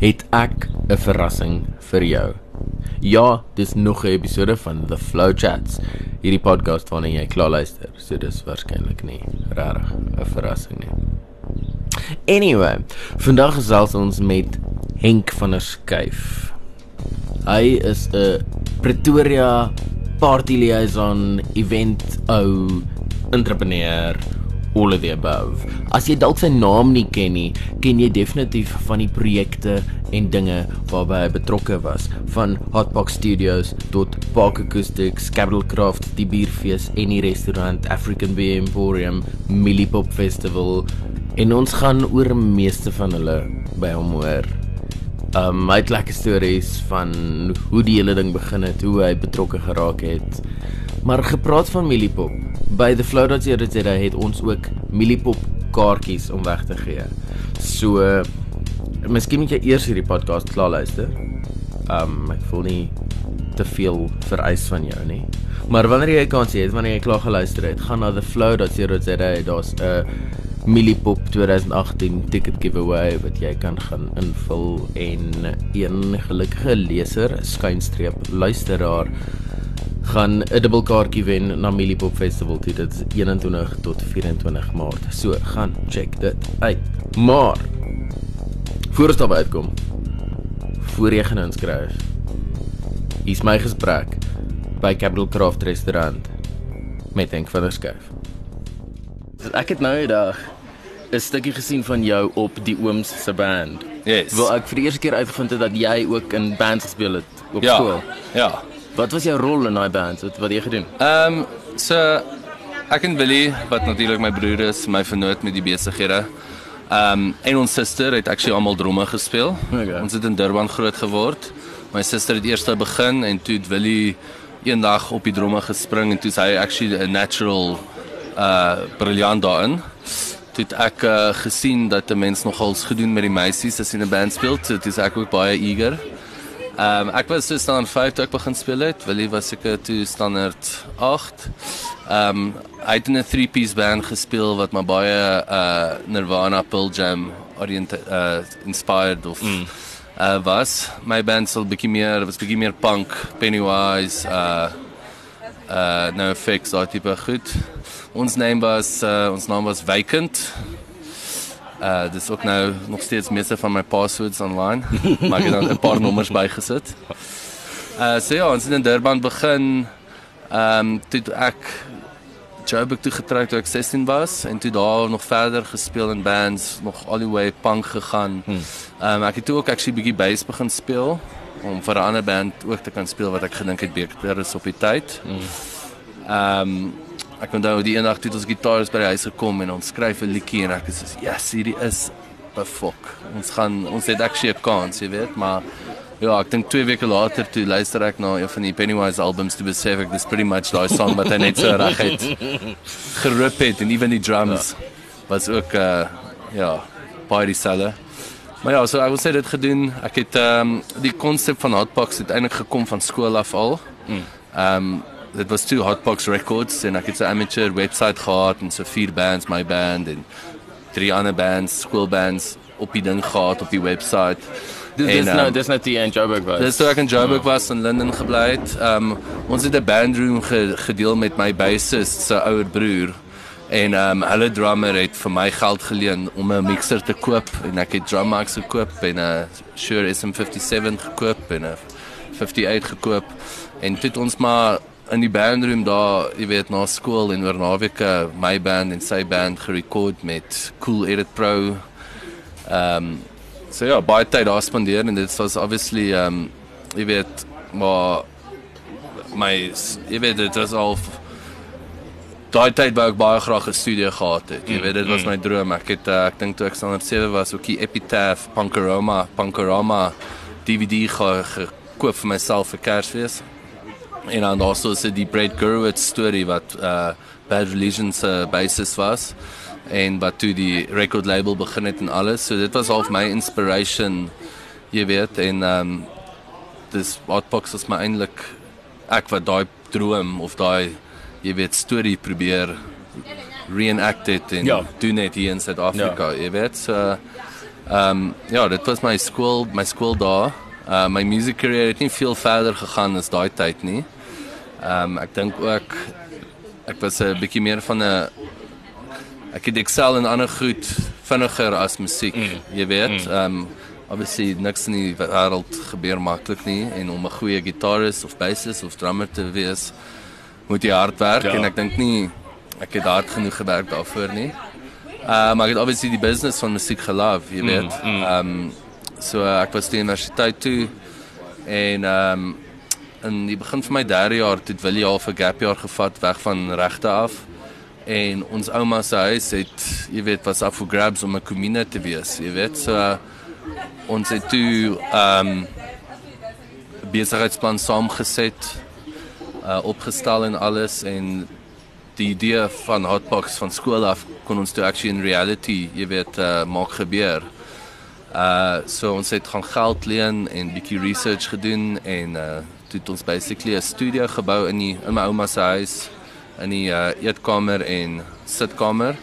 het ek 'n verrassing vir jou. Ja, dis nog 'n episode van The Flow Chats. Hierdie podcast waarna jy klaar luister. So dis waarskynlik nie regtig 'n verrassing nie. Anyway, vandag gesels ons met Henk van der Skuif. Hy is 'n Pretoria party liaison event ou entrepreneur all of the above. As jy dalk sy naam nie ken nie, ken jy definitief van die projekte en dinge waarby hy betrokke was, van Hotbox Studios tot Park Acoustics, Capital Craft, die bierfees en die restaurant African Beer Emporium, Millipop Festival en ons gaan oor meeste van hulle by hom hoor. Um hy het lekker stories van hoe die hele ding begin het, hoe hy betrokke geraak het. Maar gepraat van Millipop. By the flow.co.za het ons ook Millipop kaartjies om weg te gee. So miskien moet jy eers hierdie podcast klaar luister. Um ek voel nie te veel vereis van jou nie. Maar wanneer jy 'n kans het, wanneer jy klaar geluister het, gaan na the flow.co.za. Daar's 'n Millipop 2018 ticket giveaway wat jy kan gaan invul en een gelukkige leser, skynstreep luisteraar gaan 'n dubbelkaartjie wen na Millipop Festival toe. Dit is 21 tot 24 Maart. So, gaan check dit uit. Maar voor ons daarby uitkom, voor jy gaan inskryf. Hier's my gesprek by Capital Craft Restaurant met Henk van der Skuif. Ek het nou eendag 'n stukkie gesien van jou op die Ooms se band. Yes. Wel ek vir die eerste keer uitgevind het dat jy ook in bands gespeel het op ja. skool. Ja. Wat was jou rol in daai band? Wat wat jy gedoen? Ehm um, so ek en Billy wat natuurlik my broer is, my vernoot met die besighede. Ehm um, en ons suster het actually almal drome gespeel. Okay. Ons het in Durban groot geword. My suster het eers begin en toe het Willie eendag op die drome gespring en toe hy actually 'n natural uh briljant daarin. Toe het ek uh, gesien dat 'n mens nogals gedoen met die meisies as in 'n band speel. Toe is ek ook baie eager. Ehm um, ek was so staan 5 toe ek begin speel het. Willie was seker toe standaard 8. Ehm um, hy het in 'n 3-piece band gespeel wat maar baie uh Nirvana, Pearl Jam orient uh inspired of mm. uh was. My band sal bietjie meer was bietjie meer punk, Pennywise, uh uh no effects daai tipe goed. Ons naam was uh, ons naam was Vacant. Uh dis ook nou nog steeds meeste van my passwords online, maar ek het dan 'n paar nommers bygesit. Uh so ja, ons het in Durban begin. Ehm um, toe ek Joburg toe getrek toe ek 16 was en toe daar nog verder gespeel in bands, nog all the way punk gegaan. Ehm um, ek het toe ook actually bietjie bass begin speel om vir 'n ander band ook te kan speel wat ek gedink het beter is op die tyd. Ehm um, ek onthou die eendag toe ons gitaars by die huis gekom en ons skryf 'n liedjie en ek is so, yes, hierdie is 'n fok. Ons gaan ons het actually 'n kans, jy weet, maar ja, ek dink 2 weke later toe luister ek na een van die Pennywise albums te besef ek dis pretty much daai song wat hy net so reg het gerip het en even die drums ja. was ook uh ja, baie dieselfde. Maar ja, so ek wil sê dit gedoen. Ek het ehm um, die konsep van Hotbox het eintlik gekom van skool af al. Ehm um, dit was toe Hotbox Records en ek het 'n amateur webwerf gehad en so vier bands, my band en drie ander bands, skoolbands op die ding gehad op die webwerf. Dis dis nou dis nou die in Joburg was. Dis toe ek in Joburg was in Linden gebly het. Ehm um, ons het 'n bandroom ge, gedeel met my bassist se ouer broer. En ehm um, hulle drummer het vir my geld geleen om 'n mixer te koop en ek het drum mics gekoop en 'n Shure SM57 gekoop en 'n 58 gekoop. En dit ons maar in die bandroom daar, jy weet, na skool en oor naweke my band en sy band gerekord met Cool Edit Pro. Ehm um, so ja, baie tyd daar spandeer en dit was obviously ehm um, jy weet, maar my jy weet dit was al daai tyd wou ek baie graag 'n studio gehad het. Jy weet dit was my droom. Ek het uh, ek dink toe ek standaard 7 was ook die Epitaph Punkorama Punkorama DVD ge gekoop vir myself vir Kersfees. En dan also se die Brad Gurwitz storie wat uh Bad Religion se basis was en wat toe die record label begin het en alles. So dit was half my inspiration jy weet en um dis Hotbox was my eintlik ek wat daai droom of daai jy weet storie probeer reenact het en Ja. doen net hier in Suid-Afrika, jy weet. So Ehm um, ja, dit was my skool, my skool daar. Uh my music career het nie veel verder gegaan as daai tyd nie. Ehm um, ek dink ook ek was 'n bietjie meer van 'n ek het excel in ander goed vinniger as musiek, mm. jy weet. Ehm mm. um, obviously niks in die wêreld gebeur maklik nie en om 'n goeie gitarist of bassist of drummer te wees moet jy hard werk ja. en ek dink nie ek het hard genoeg gewerk daarvoor nie. Uh maar ek het obviously die business van musiek gelief, jy weet. Ehm mm, mm. um, so uh, ek was die universiteit toe en ehm um, in die begin van my derde jaar het Willie half 'n gap jaar gevat weg van regte af en ons ouma se huis het jy weet was af vir grabs om 'n kommune te wees, jy weet. So uh, ons het toe ehm um, besigheidsplan saamgeset uh opgestel en alles en die idee van hotbox van skool af kon ons toe actually in reality jy weet uh maak gebeur. Uh so ons het gaan geld leen en bietjie research gedoen en uh het ons basically 'n studio gebou in die in my ouma se huis in die uh eetkamer en sitkamer.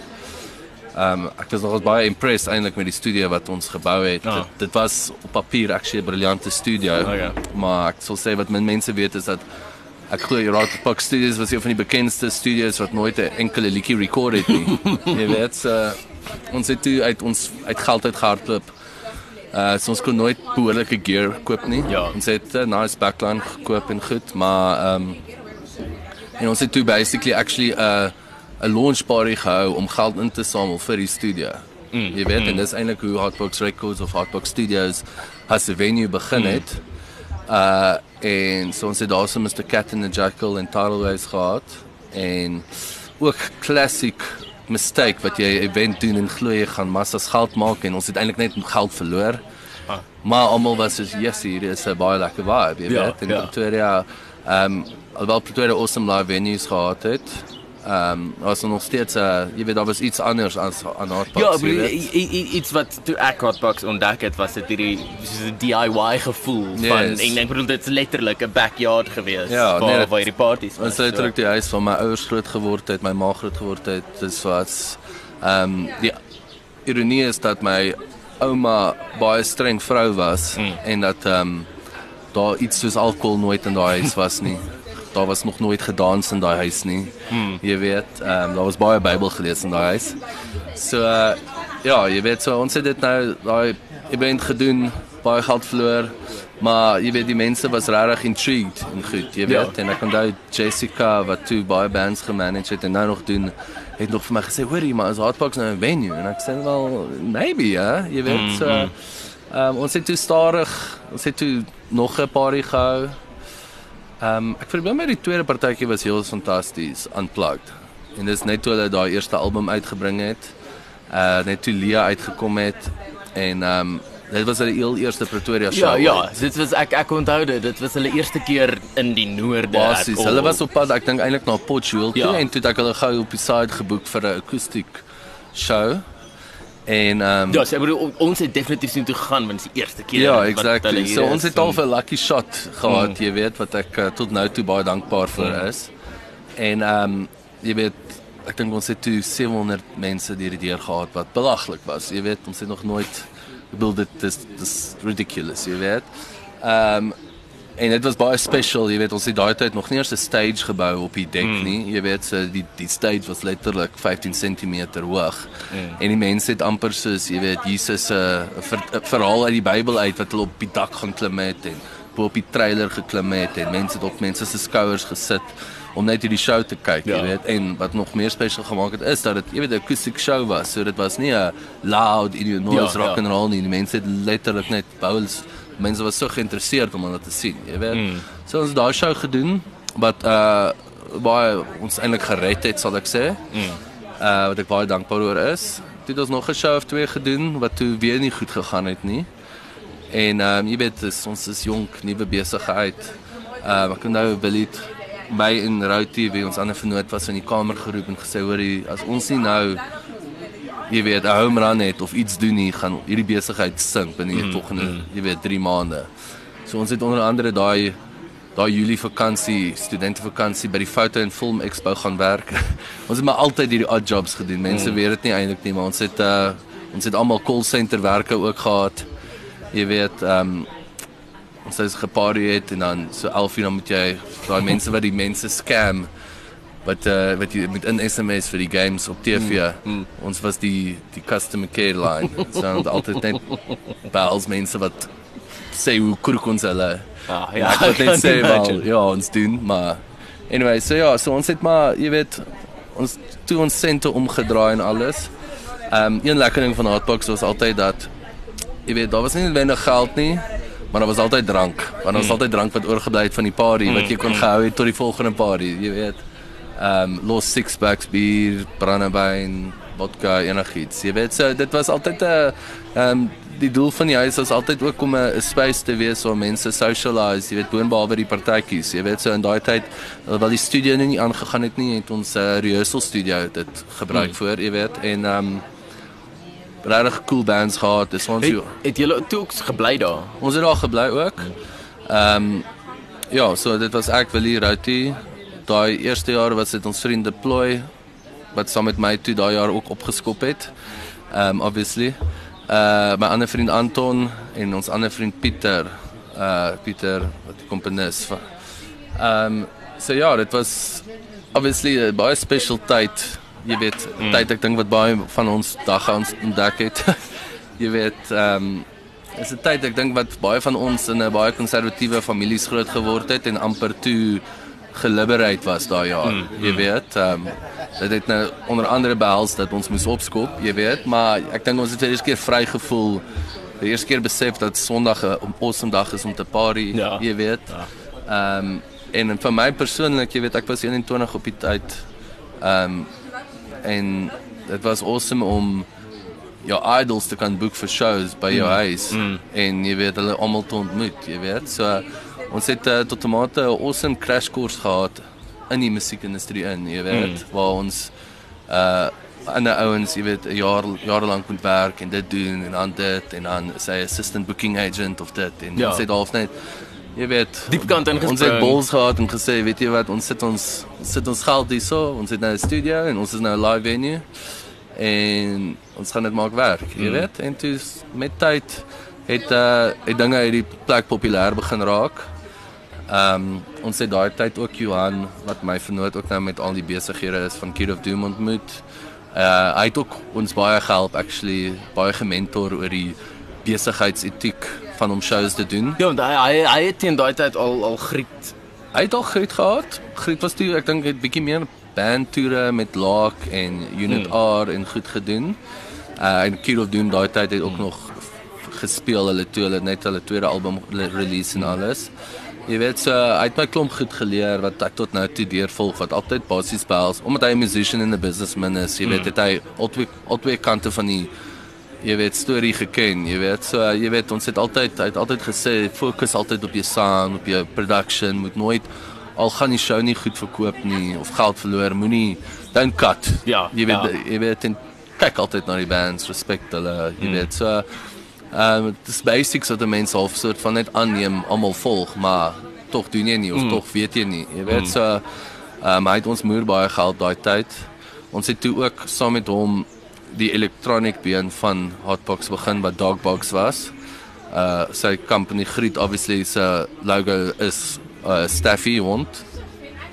Um, ek was nogal baie impressed eintlik met die studio wat ons gebou het. Ja. Dit, dit was op papier actually 'n briljante studio. Oh, ja. Maar ek sal sê wat min mense weet is dat ek glo Rock Park Studios was een van die bekendste studios wat nooit 'n enkele liedjie rekord het nie. Jy weet, so, ons het toe uit ons uit geld uit gehardloop. Uh so ons kon nooit behoorlike gear koop nie. Ja. Ons het 'n nice backline gekoop en goed, maar ehm um, en ons het toe basically actually 'n uh, 'n launch party gehou om geld in te samel vir die studio. Mm, jy weet mm. en dis eintlik hoe Hotbox Records of Hotbox Studios as 'n venue begin mm. het. Mm. Uh en so ons het daar so Mr Cat and the Jackal en Tidalways gehad en ook classic mistake wat jy event doen en glo jy gaan massas geld maak en ons het eintlik net geld verloor. Ah. Maar almal was so yes, hier is 'n baie lekker vibe, jy ja, weet. In ja. Pretoria ehm um, alhoewel Pretoria awesome live venues gehad het. Ehm um, was nog steeds uh, jy weet daar was iets anders as aan Hotbox. Ja, maar iets wat toe ek Hotbox ontdek het was dit hierdie soos 'n DIY gevoel yes. van en ek bedoel dit is letterlik 'n backyard gewees ja, waar nee, waar die parties was. Ons het terug die huis van my ouers groot geword het, my ma groot geword het. Dis wat ehm um, die ironie is dat my ouma baie streng vrou was mm. en dat ehm um, daar iets soos alkohol nooit in daai huis was nie. daar was nog nooit gedans in daai huis nie. Hmm. Jy weet, ehm um, daar was baie Bybel gelees in daai huis. So uh, ja, jy weet so ons het dit nou daai event gedoen, baie geld verloor, maar jy weet die mense was regtig intrigued en goed, jy weet, ja. en ek onthou Jessica wat toe baie bands gemanage het en nou nog doen het nog vir my gesê, "Hoorie, maar is Hotbox nou 'n venue?" En ek sê wel, "Maybe, ja, jy weet." Hmm, so hmm. ehm um, ons het toe stadig, ons het toe nog 'n party gehou. Ehm um, ek verbeeld my die tweede partytjie was heel fantasties, unplugged. En dis net toe hulle daai eerste album uitgebring het. Uh net toe Lia uitgekom het en ehm um, dit was hulle heel eerste Pretoria show. Ja, ja, dit was ek ek onthou dit. Dit was hulle eerste keer in die noorde. Basies, hulle was op pad, ek dink eintlik na Potchefstroom ja. en toe het ek hulle gou op die side geboek vir 'n akoestiek show. En ehm um, Ja, so, bedoel, ons het definitief sien toe gegaan want dit is die eerste keer ja, exactly. So ons het al 'n lucky shot gehad, mm. jy weet wat ek uh, tot nou toe baie dankbaar vir mm. is. En ehm um, jy weet ek dink ons het toe 700 mense hierdie deur gehad wat belaglik was. Jy weet, ons het nog nooit gebeeld dit is dis ridiculous, jy weet. Ehm um, En dit was baie special, jy weet ons het daai tyd nog nie eers 'n stage gebou op die dek mm. nie. Jy weet so die die stage was letterlik 15 cm hoog. Mm. En die mense het amper soos jy weet Jesus se uh, ver, verhaal uit die Bybel uit wat hulle op die dak gaan klim het en op die trailer geklim het en mense het op mense se skouers gesit om net hierdie show te kyk, ja. jy weet. En wat nog meer special gemaak het is dat dit jy weet 'n acoustic show was. So dit was nie 'n loud in your noise ja, rock ja. and roll nie. Die mense het letterlik net bouls mense was so geïnteresseerd om dit te sien, jy weet. Mm. So ons daai show gedoen wat uh baie ons eintlik gered het, sal ek sê. Mm. Uh wat ek baie dankbaar oor is. Toe het ons nog 'n show of twee gedoen wat toe weer nie goed gegaan het nie. En ehm um, jy weet, is, ons is jonk, nuwe besigheid. Uh ek kan nou Billy by in Routie wie ons ander vernoot was in die kamer geroep en gesê hoor jy as ons nie nou jy weet 'n home run het of iets doen nie, gaan hierdie besigheid sink binne die mm, volgende, mm. jy weet 3 maande. So ons het onder andere daai daai Julie vakansie, studente vakansie by die foto en film expo gaan werk. ons het maar altyd hierdie odd jobs gedoen. Mense mm. weet dit nie eintlik nie, maar ons het uh Ons het almal call center werke ook gehad. Jy weet, ehm um, ons het geparty het en dan so 11 uur dan moet jy daai mense wat die mense scam wat uh, wat jy met 'n SMS vir die games op TV. Mm, mm. Ons was die die customer care line. so ons altyd net bells mense wat sê hoe kroek ons hulle. Ja, Ja, ek wil net sê wel, ja, ons doen, maar anyway, so ja, so ons het maar, jy weet, ons toe ons sente omgedraai en alles. Ehm um, een lekker ding van Hotbox was altyd dat jy weet, daar was nie noodwendig geld nie, maar daar was altyd drank. Want daar was Hmm. altyd drank wat oorgebly het van die party wat jy kon gehou het tot die volgende party, jy weet. Ehm um, los six packs bier, brandewyn, vodka, enigiets. Jy weet, so dit was altyd 'n ehm um, die doel van die huis was altyd ook om 'n space te wees waar mense socialize, jy weet, boonbehalwe die partytjies. Jy weet, so in daai tyd wel die studio nou nie aangegaan het nie, het ons 'n uh, rehearsal studio dit gebruik mm. voor, jy weet, en ehm um, regtig cool bands gehad. Dis ons Het, het julle toe ook gebly daar? Ons het daar gebly ook. Ehm um, ja, so dit was ek Willie Routy. Daai eerste jaar was dit ons vriend Deploy wat saam met my toe daai jaar ook opgeskop het. Ehm um, obviously. Uh my ander vriend Anton en ons ander vriend Pieter. Uh Pieter wat die komponis van. Ehm um, so ja, dit was obviously 'n baie special tyd. Jy weet, mm. tyd ek dink wat baie van ons dag ons ontdek het. jy weet, ehm um, is 'n tyd ek dink wat baie van ons in 'n baie konservatiewe families groot geword het en amper toe geliberate was daai jaar. Mm, jy weet, ehm um, dit het nou onder andere behels dat ons moes opskop, jy weet, maar ek dink ons het vir die eerste keer vry gevoel. Die eerste keer besef dat Sondag 'n awesome dag is om te party, Ja. jy weet. Ehm um, en vir my persoonlik, jy weet, ek was 21 op die tyd. Ehm um, en dit was awesome om jou idols te kan boek vir shows by jou mm. huis mm. en jy weet hulle almal te ontmoet, jy weet. So ons het uh, tot 'n mate 'n awesome crash course gehad in die musiekindustrie in, jy weet, mm. waar ons uh ander ouens, jy weet, 'n jaar jare lank moet werk en dit doen en dan dit en dan sy assistant booking agent of dit en Ja. ons het half net jy weet Diepkant ingespring. Ons het balls gehad en gesê, weet jy wat, ons sit ons sit ons geld hierso, ons het nou 'n studio en ons is nou 'n live venue en ons gaan dit maak werk, jy weet. En toe met tyd het uh het dinge uit die plek populêr begin raak. Ehm um, ons het daai tyd ook Johan wat my vernoot ook nou met al die besighede is van Kid of Doom ontmoet. Uh hy het ook ons baie gehelp actually, baie gementor oor die besigheidsetiek van om shows te doen. Ja, want hy hy, hy het teen daai tyd al al griet. Hy het al Griet gehad. Griet was toe ek dink het bietjie meer bandtoere met Laak en Unit hmm. R en goed gedoen. Uh en Kid of Doom daai tyd het ook hmm. nog gespeel hulle toe hulle net hulle tweede album re- release en alles. Jy weet so hy het my klomp goed geleer wat ek tot nou toe deurvolg wat altyd basies behels omdat hy 'n musician en 'n businessman is. Jy weet het hy al twee al twee kante van die jy weet storie geken, jy weet. So jy weet ons het altyd hy het altyd gesê fokus altyd op jou sound, op jou production, moet nooit al gaan die show nie goed verkoop nie of geld verloor, moenie don't cut. Ja, jy weet ja. jy weet en kyk altyd na die bands, respect hulle, jy mm. weet. So ehm um, dis basics wat 'n mens half soort van net aanneem, almal volg, maar tog doen jy nie of mm. tog weet jy nie. Jy weet mm. so ehm um, hy het ons moer baie gehelp daai tyd. Ons het toe ook saam met hom die electronic been van Hotbox begin wat Dogbox was. Uh sy company Griet obviously se logo is 'n uh, Staffy hond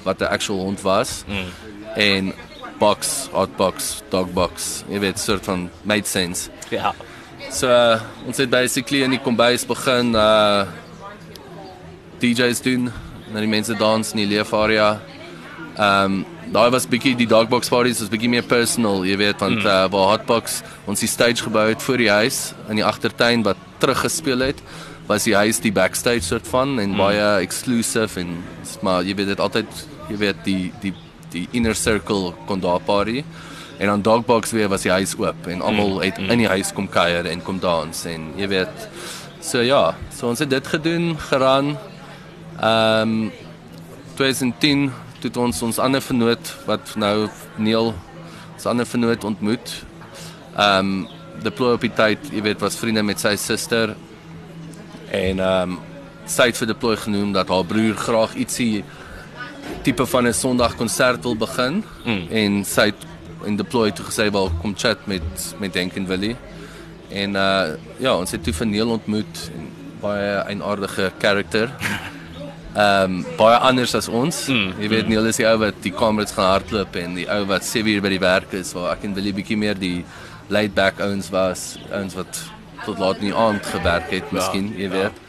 wat 'n actual hond was. Mm. En box Hotbox Dogbox. Jy weet soort van made sense. Ja. So uh, ons het basically in die kombuis begin uh DJs doen, na die mense dans in die leefarea. Ehm um, daai was bietjie die Dogbox parties was bietjie meer personal, jy weet, want mm. uh, waar Hotbox ons die stage gebou het voor die huis in die agtertuin wat teruggespeel het, was die huis die backstage soort van en mm. baie exclusive en maar jy weet dit altyd jy weet die die die inner circle kon daar party. En dan Dogbox weer was die huis oop en almal het in die huis kom kuier en kom dans en jy weet so ja, so ons het dit gedoen, geran. Ehm um, 2010 toe het ons ons ander vernoot wat nou Neil ons ander vernoot ontmoet. Ehm um, deploy op die tyd, jy weet, was vriende met sy suster en ehm um, sy het vir deploy genoem dat haar broer graag ietsie tipe van 'n Sondag konsert wil begin mm. en sy het in deploy toe gesê wel kom chat met met Denk en Willie. En uh ja, ons het toe vir Neil ontmoet en baie 'n aardige karakter. Ehm um, baie anders as ons. Mm, jy weet Neil is die ou wat die kamerats gaan hardloop en die ou wat 7 uur by die werk is waar ek en Willie bietjie meer die laid back ouens was, ouens wat tot laat in die aand gewerk het miskien, ja, jy weet. Ja.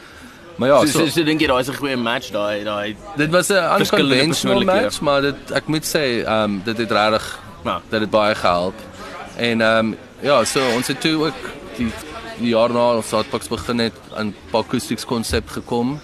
Maar ja, so so, so dink jy daai is 'n goeie match daai daai Dit was 'n unconventional match, maar dit ek moet sê, ehm um, dit het regtig ja. dat dit baie gehelp. En ehm um, ja, so ons het toe ook die die jaar na ons Southpacks begin het aan acoustics konsep gekom.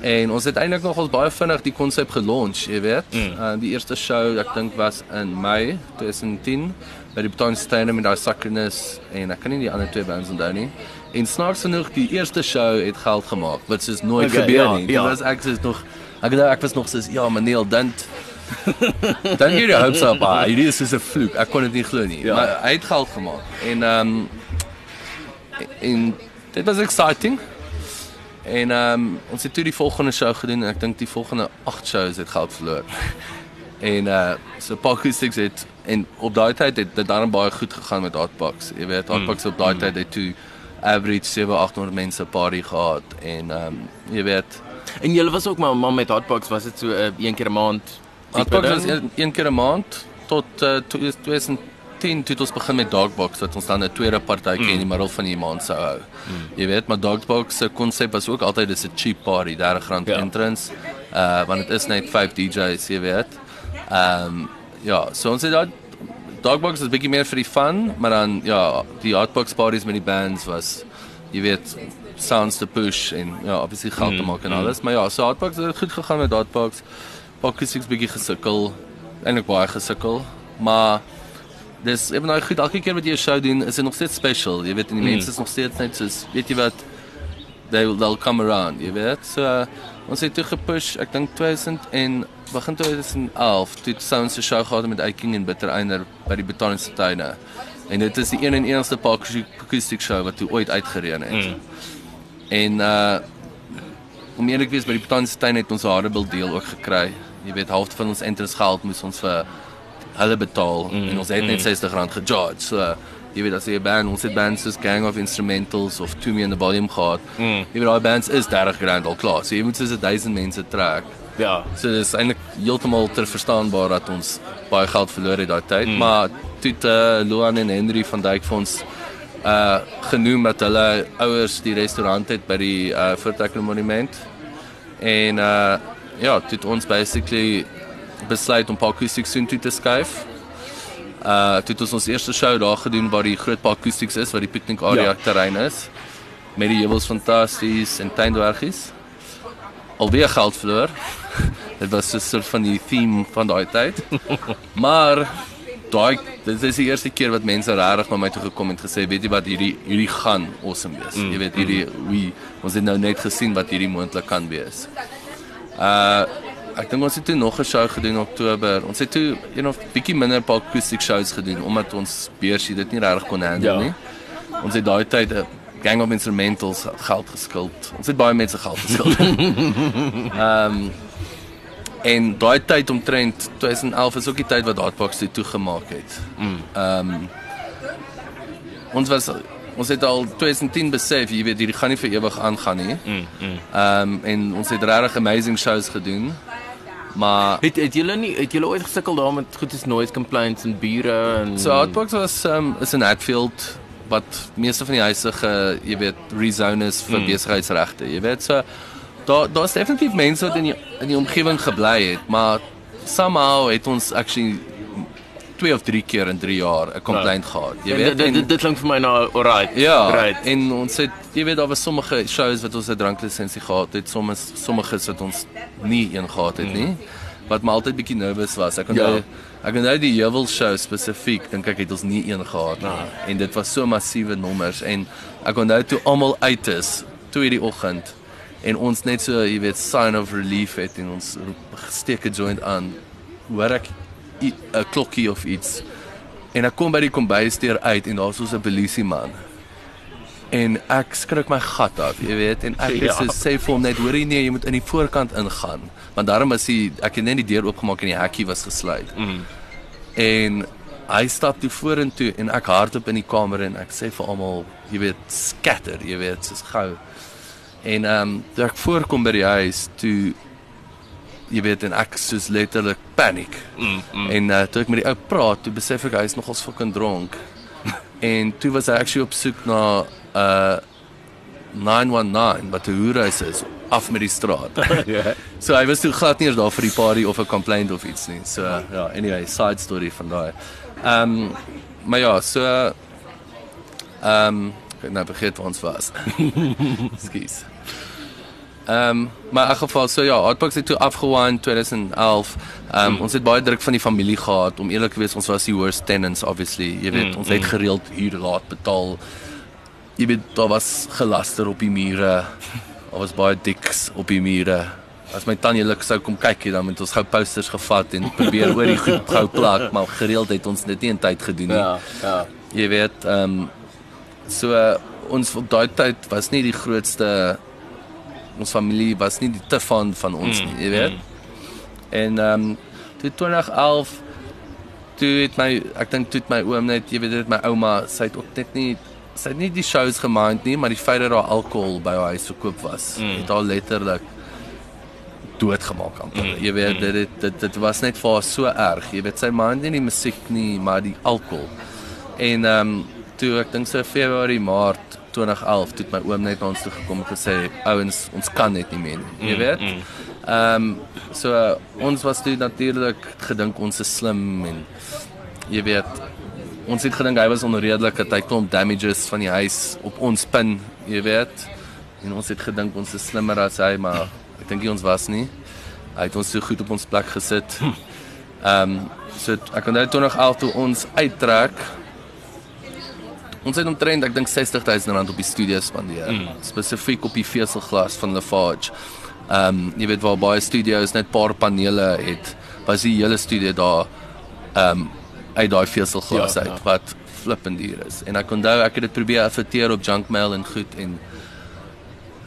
En ons het eintlik nog ons baie vinnig die konsep gelunch, jy weet. Mm. Uh, die eerste show ek dink was in Mei 2010 by die Botaniese Tuin met daai Suckerness en ek kan nie die ander twee bands onthou nie. En snaaks genoeg die eerste show het geld gemaak wat soos nooit okay, gebeur ja, nie. Dit ja. was ek soos nog ek dink ek was nog soos ja, Maneel Dint. Dan hierdie hoops op. Hierdie is soos 'n vloek. Ek kon dit nie glo nie. Ja. Maar hy het geld gemaak. En ehm um, en dit was exciting. En ehm um, ons het toe die volgende show gedoen en ek dink die volgende 8 shows het geld verloor. en uh so Pakustics het en op daai tyd het dit dan baie goed gegaan met Hotbox. Jy weet Hotbox mm. op daai mm. tyd het toe average 7-800 mense party gehad en ehm um, jy weet en julle was ook maar, maar met Hotbox was dit so uh, een keer 'n maand. Hotbox was een, een keer 'n maand tot uh, 2010 toe ons begin met Dogbox wat ons dan 'n tweede partytjie mm. in die middel van die maand sou hou. Mm. Jy weet maar Dogbox se konsep was ook altyd dis 'n cheap party, R30 ja. entrance. Uh want dit is net 5 DJs, jy weet. Ehm um, ja, so ons het daai Dogbox is bietjie meer vir die fun, maar dan ja, die Hotbox parties met die bands was jy weet sounds to push en ja, obviously geld te mm, maak en mm. alles, mm. maar ja, so Hotbox het goed gegaan met Hotbox. Pockets is bietjie gesukkel, eintlik baie gesukkel, maar dis even nou goed elke keer wat jy 'n show doen, is dit nog steeds special. Jy weet en die mm. mense is nog steeds net soos weet jy wat they will they'll come around, jy weet. So uh, ons het toe gepush, ek dink 2000 en begin 2011 toe Sounds se show gehad met Eiking en Bittereiner by die Botaniese Tuine. En dit is die een en enigste acoustic show wat toe ooit uitgereën het. Mm. En uh om eerlik te wees by die Botaniese Tuine het ons 'n harde deel ook gekry. Jy weet half van ons entrance geld moes ons vir hulle betaal mm. en ons het net mm. R60 gecharge. So jy weet as jy 'n band, ons het bands soos Gang of Instrumentals of To Me in the Volume gehad. Mm. Jy weet daai bands is 30 rand al klaar. So jy moet soos 1000 mense trek. Ja. So dis eintlik heeltemal ter verstaanbaar dat ons baie geld verloor het daai tyd, mm. maar toe te uh, Loan en Henry van Dijk vir ons uh genoem dat hulle ouers die restaurant het by die uh Voortrekker Monument. En uh ja, dit ons basically besluit om Parkoustics toe te skuif. Uh dit het ons eerste show daar gedoen waar die groot Parkoustics is, waar die picnic area ja. terrein is. Met die heuwels fantasties en tuindwergies alweer geld verloor. dit was 'n soort van die theme van daai tyd. maar daai dit is die eerste keer wat mense regtig na my toe gekom en gesê weet jy wat hierdie hierdie gaan awesome wees. Mm, jy weet hierdie mm. wie ons het nou net gesien wat hierdie moontlik kan wees. Uh ek dink ons het toe nog 'n show gedoen in Oktober. Ons het toe een of bietjie minder paar acoustic shows gedoen omdat ons beursie dit nie regtig kon handle ja. nie. Ons het daai tyd 'n gang of instrumentals geld geskuld. Ons het baie mense geld geskuld. Ehm um, en daai tyd omtrent 2011 is ook die tyd wat Hotbox toe toegemaak het. Mm. Ehm um, ons was ons het al 2010 besef, jy weet, hierdie gaan nie vir ewig aangaan nie. Mm, mm. Ehm um, en ons het regtig amazing shows gedoen. Maar het het julle nie het julle ooit gesukkel daar met goed is noise complaints en bure en So Hotbox was um, is in Hatfield wat meeste van die huise ge, jy weet rezone is vir mm. besigheidsregte. Jy weet so daar daar's definitief mense wat in die in die omgewing gebly het, maar somehow het ons actually twee of drie keer in 3 jaar 'n complaint right. gehad. Jy weet dit dit klink vir my nou alright. Ja. Right. En ons het jy weet daar was sommige shows wat ons 'n dranklisensie gehad het, sommige sommige wat ons nie een gehad het nie. Wat my altyd bietjie nervous was. Ek onthou ja. Ek het nou die Jewel show spesifiek dink ek het ons nie een gehad nie nah. en dit was so massiewe nommers en ek onthou toe almal uit is toe hierdie oggend en ons net so jy weet sign of relief het en ons steek 'n joint aan hoor ek 'n klokkie of iets en ek kom by die kombuisdeur uit en daar's so 'n polisie man en ek skrik my gat af jy weet en ek ja. sê vir hom net hoor jy nee jy moet in die voorkant ingaan want daarom is hy ek het net die deur oopgemaak en die hekkie was gesluit. Mm. En hy stap toe vorentoe en ek hardloop in die kamer en ek sê vir almal, jy weet, scatter, jy weet, soos gou. En ehm um, toe ek voorkom by die huis toe jy weet en ek soos letterlik paniek. Mm, mm. En uh, toe ek met die ou praat, toe besef ek hy is nogals fucking dronk. en toe was hy actually op soek na uh 919 wat 'n hoerhuis is af met die straat. Ja. so hy was toe glad nie eens daar vir die party of 'n complaint of iets nie. So ja, yeah, anyway, side story van daai. Ehm um, maar ja, so ehm um, ek het nou vergeet waar ons was. Skus. Ehm um, maar in elk geval so ja, Hotbox het toe afgewaai in 2011. Ehm um, mm. ons het baie druk van die familie gehad om eerlik te wees, ons was die worst tenants obviously. Jy weet, mm. ons het gereeld huur laat betaal. Jy weet, daar was gelaster op die mure. Daar was baie diks op die mure. As my tannie luk sou kom kyk hier dan met ons gou posters gevat en probeer oor die goed gou plak, maar gereeld het ons dit nie in tyd gedoen nie. Ja, ja. Jy weet, ehm um, so uh, ons op daai tyd was nie die grootste ons familie was nie die te van van ons Mm, nie, jy weet. En ehm um, toe 2011 toe het my ek dink toe het my oom net, jy weet dit my ouma, sy het ook net nie sy het nie die shows gemind nie, maar die feit dat daar alkohol by haar huis verkoop was, Mm. het haar letterlik doodgemaak amper. Mm, Jy weet dit, dit dit dit was net vir haar so erg. Jy weet sy mind nie die musiek nie, maar die alkohol. En ehm um, toe ek dink so Februarie Maart 2011 toe het my oom net na ons toe gekom en gesê ouens ons kan net nie meer nie. Jy weet. Ehm um, so uh, ons was toe natuurlik gedink ons is slim en jy weet ons het gedink hy was onredelik dat hy klomp damages van die huis op ons pin, jy weet. En ons het gedink ons is slimmer as hy, maar ek dink ons was nie. Hy het ons so goed op ons plek gesit. Ehm um, so ek onthou 2011 toe ons uittrek Ons het omtrent ek dink 60000 rand op die studio spandeer, mm. spesifiek op die veselglas van Lafarge. Ehm um, jy weet waar baie studios net paar panele het, was die hele studio daar ehm um, uit daai veselglas Ja, uit ja. wat flippend duur is. En ek onthou ek het dit probeer adverteer op Junkmail en goed en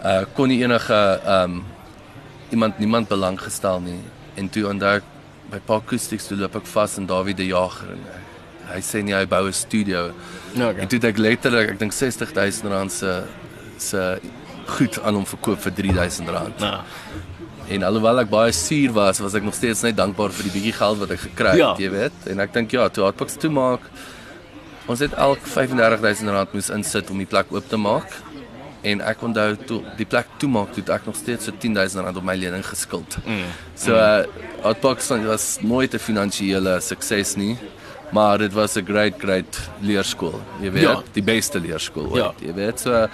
uh kon nie enige ehm um, iemand niemand belang gestel nie. En toe onthou ek by Park Acoustics toe loop ek vas in Dawie de Jager en uh, hy sê nie hy bou 'n studio. Nou, En toe het ek letterlik, ek dink 60000 rand se se goed aan hom verkoop vir 3000 rand. Nou, En alhoewel ek baie suur was, was ek nog steeds net dankbaar vir die bietjie geld wat ek gekry het, Ja. jy weet. En ek dink ja, toe Hotbox toe maak, ons het elk 35000 rand moes insit om die plek oop te maak. En ek onthou toe die plek toe het ek nog steeds so 10000 rand op my lening geskuld. mm. So uh, Hotbox van- was nooit 'n finansiële sukses nie, maar dit was 'n great great leerskool. Jy weet, Ja. die beste leerskool ooit. Ja. Jy weet, so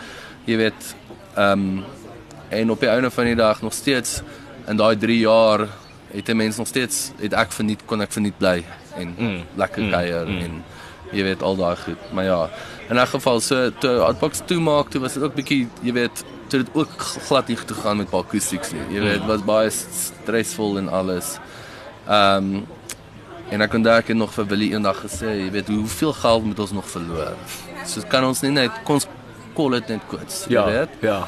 jy weet ehm um, en op die einde van die dag nog steeds in daai 3 jaar het 'n mens nog steeds het ek verniet kon ek verniet bly en Mm. lekker Mm. kuier Mm. en jy weet al daai goed. Maar ja, in 'n geval so toe Hotbox toemaak, toe was dit ook bietjie, jy weet, toe dit ook glad nie goed gegaan met Paul Acoustics nie. Jy weet, dit was baie stresvol en alles. Ehm um, en onthou ek het nog vir Willie eendag gesê, jy weet, hoeveel geld moet ons nog verloor? So kan ons nie net kon ons call dit net kort, ja, weet. ja.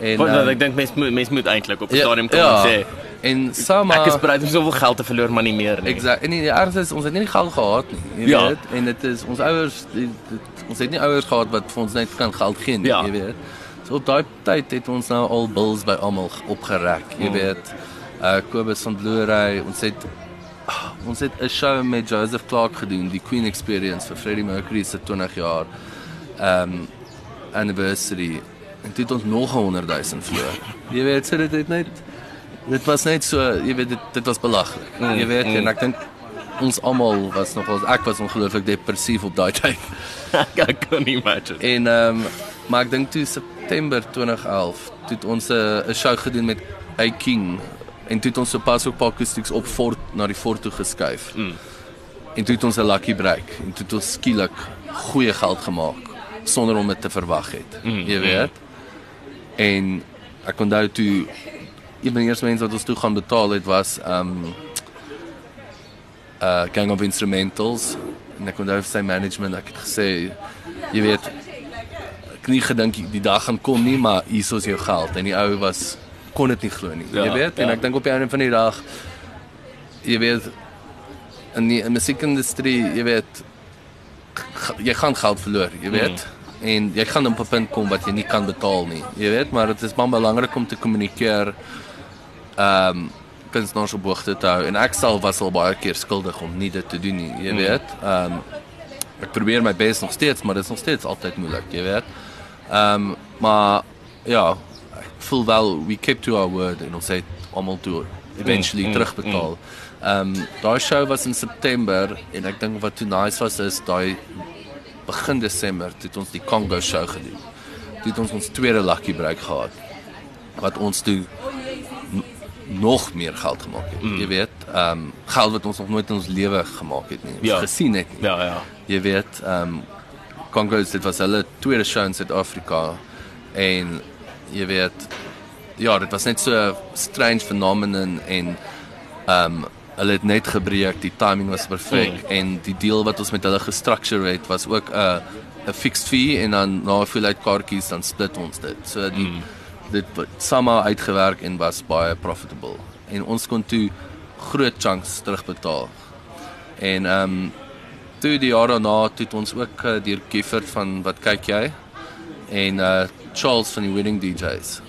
En Want ehm, ek dink mense moet eintlik op 'n ja, stadium kom ja. en sê en Sama ek is bereid om soveel geld te verloor maar nie meer nie. Exact. En die ergste is ons het nie die geld gehad nie, jy Ja. weet. En dit is ons ouers die, dit, ons het nie ouers gehad wat vir ons net kan geld gee nie, Ja. jy weet. So op daai tyd het ons nou al bills by almal opgerek, jy Mm. weet. Uh Kobus van Blu-ray, ons het ons het 'n show met Joseph Clark gedoen, die Queen Experience vir Freddie Mercury se 20 jaar um anniversary. En toe het ons nog 100 000 verloor. Jy weet, so dit het net dit was net so, jy weet dit dit was belaglik. Mm, Jy weet mm. en ek dink ons almal was nog ons ek was ongelooflik depressief op daai tyd. ek kan nie imagine. En ehm um, maar ek dink toe September 2011 toe het ons 'n 'n show gedoen met A King en toe het ons sopas ook paar acoustics op fort na die fort toe geskuif. Mm. En toe het ons 'n lucky break en toe het ons skielik goeie geld gemaak sonder om dit te verwag het. Mm, Jy weet. En ek onthou toe een van die eerste mense wat ons toe gaan betaal het was um uh Gang of Instrumentals en ek onthou sy management ek het gesê jy weet ek nie gedink die dag gaan kom nie maar hier is jou geld en die ou was kon dit nie glo nie Ja, jy weet en ja. ek dink op die einde van die dag jy weet in die in musiekindustrie jy weet jy gaan geld verloor, jy weet. Mm. En jy gaan op 'n punt kom wat jy nie kan betaal nie. Jy weet, maar dit is baie belangrik om te kommunikeer ehm um, kunstenaars op hoogte te hou en ek self was al baie keer skuldig om nie dit te doen nie, jy weet. Ehm um, ek probeer my bes nog steeds, maar dit is nog steeds altyd moeilik, jy weet. Ehm um, maar ja, ek voel wel we kept to our word en ons het almal toe eventually mm, terugbetaal. Ehm um, daai show was in September en ek dink wat toe nice was is daai begin Desember het ons die Congo show gedoen. Toe het ons ons tweede lucky break gehad wat ons toe nog meer geld gemaak het. Mm. Jy weet, ehm um, geld wat ons nog nooit in ons lewe gemaak het nie. Ja. gesien het nie. Ja, ja. Jy weet, ehm um, Congo dit was hulle tweede show in Suid-Afrika en jy weet ja, dit was net so strange phenomenon en ehm um, hulle het net gebreek, die timing was perfek mm. en die deal wat ons met hulle gestructure het was ook 'n 'n fixed fee en dan na hoeveelheid kaartjies dan split ons dit. So die mm. dit het somehow uitgewerk en was baie profitable. En ons kon toe groot chunks terugbetaal. En ehm um, toe die jaar daarna toe het ons ook uh, deur Gifford van wat kyk jy en uh Charles van die Wedding DJs.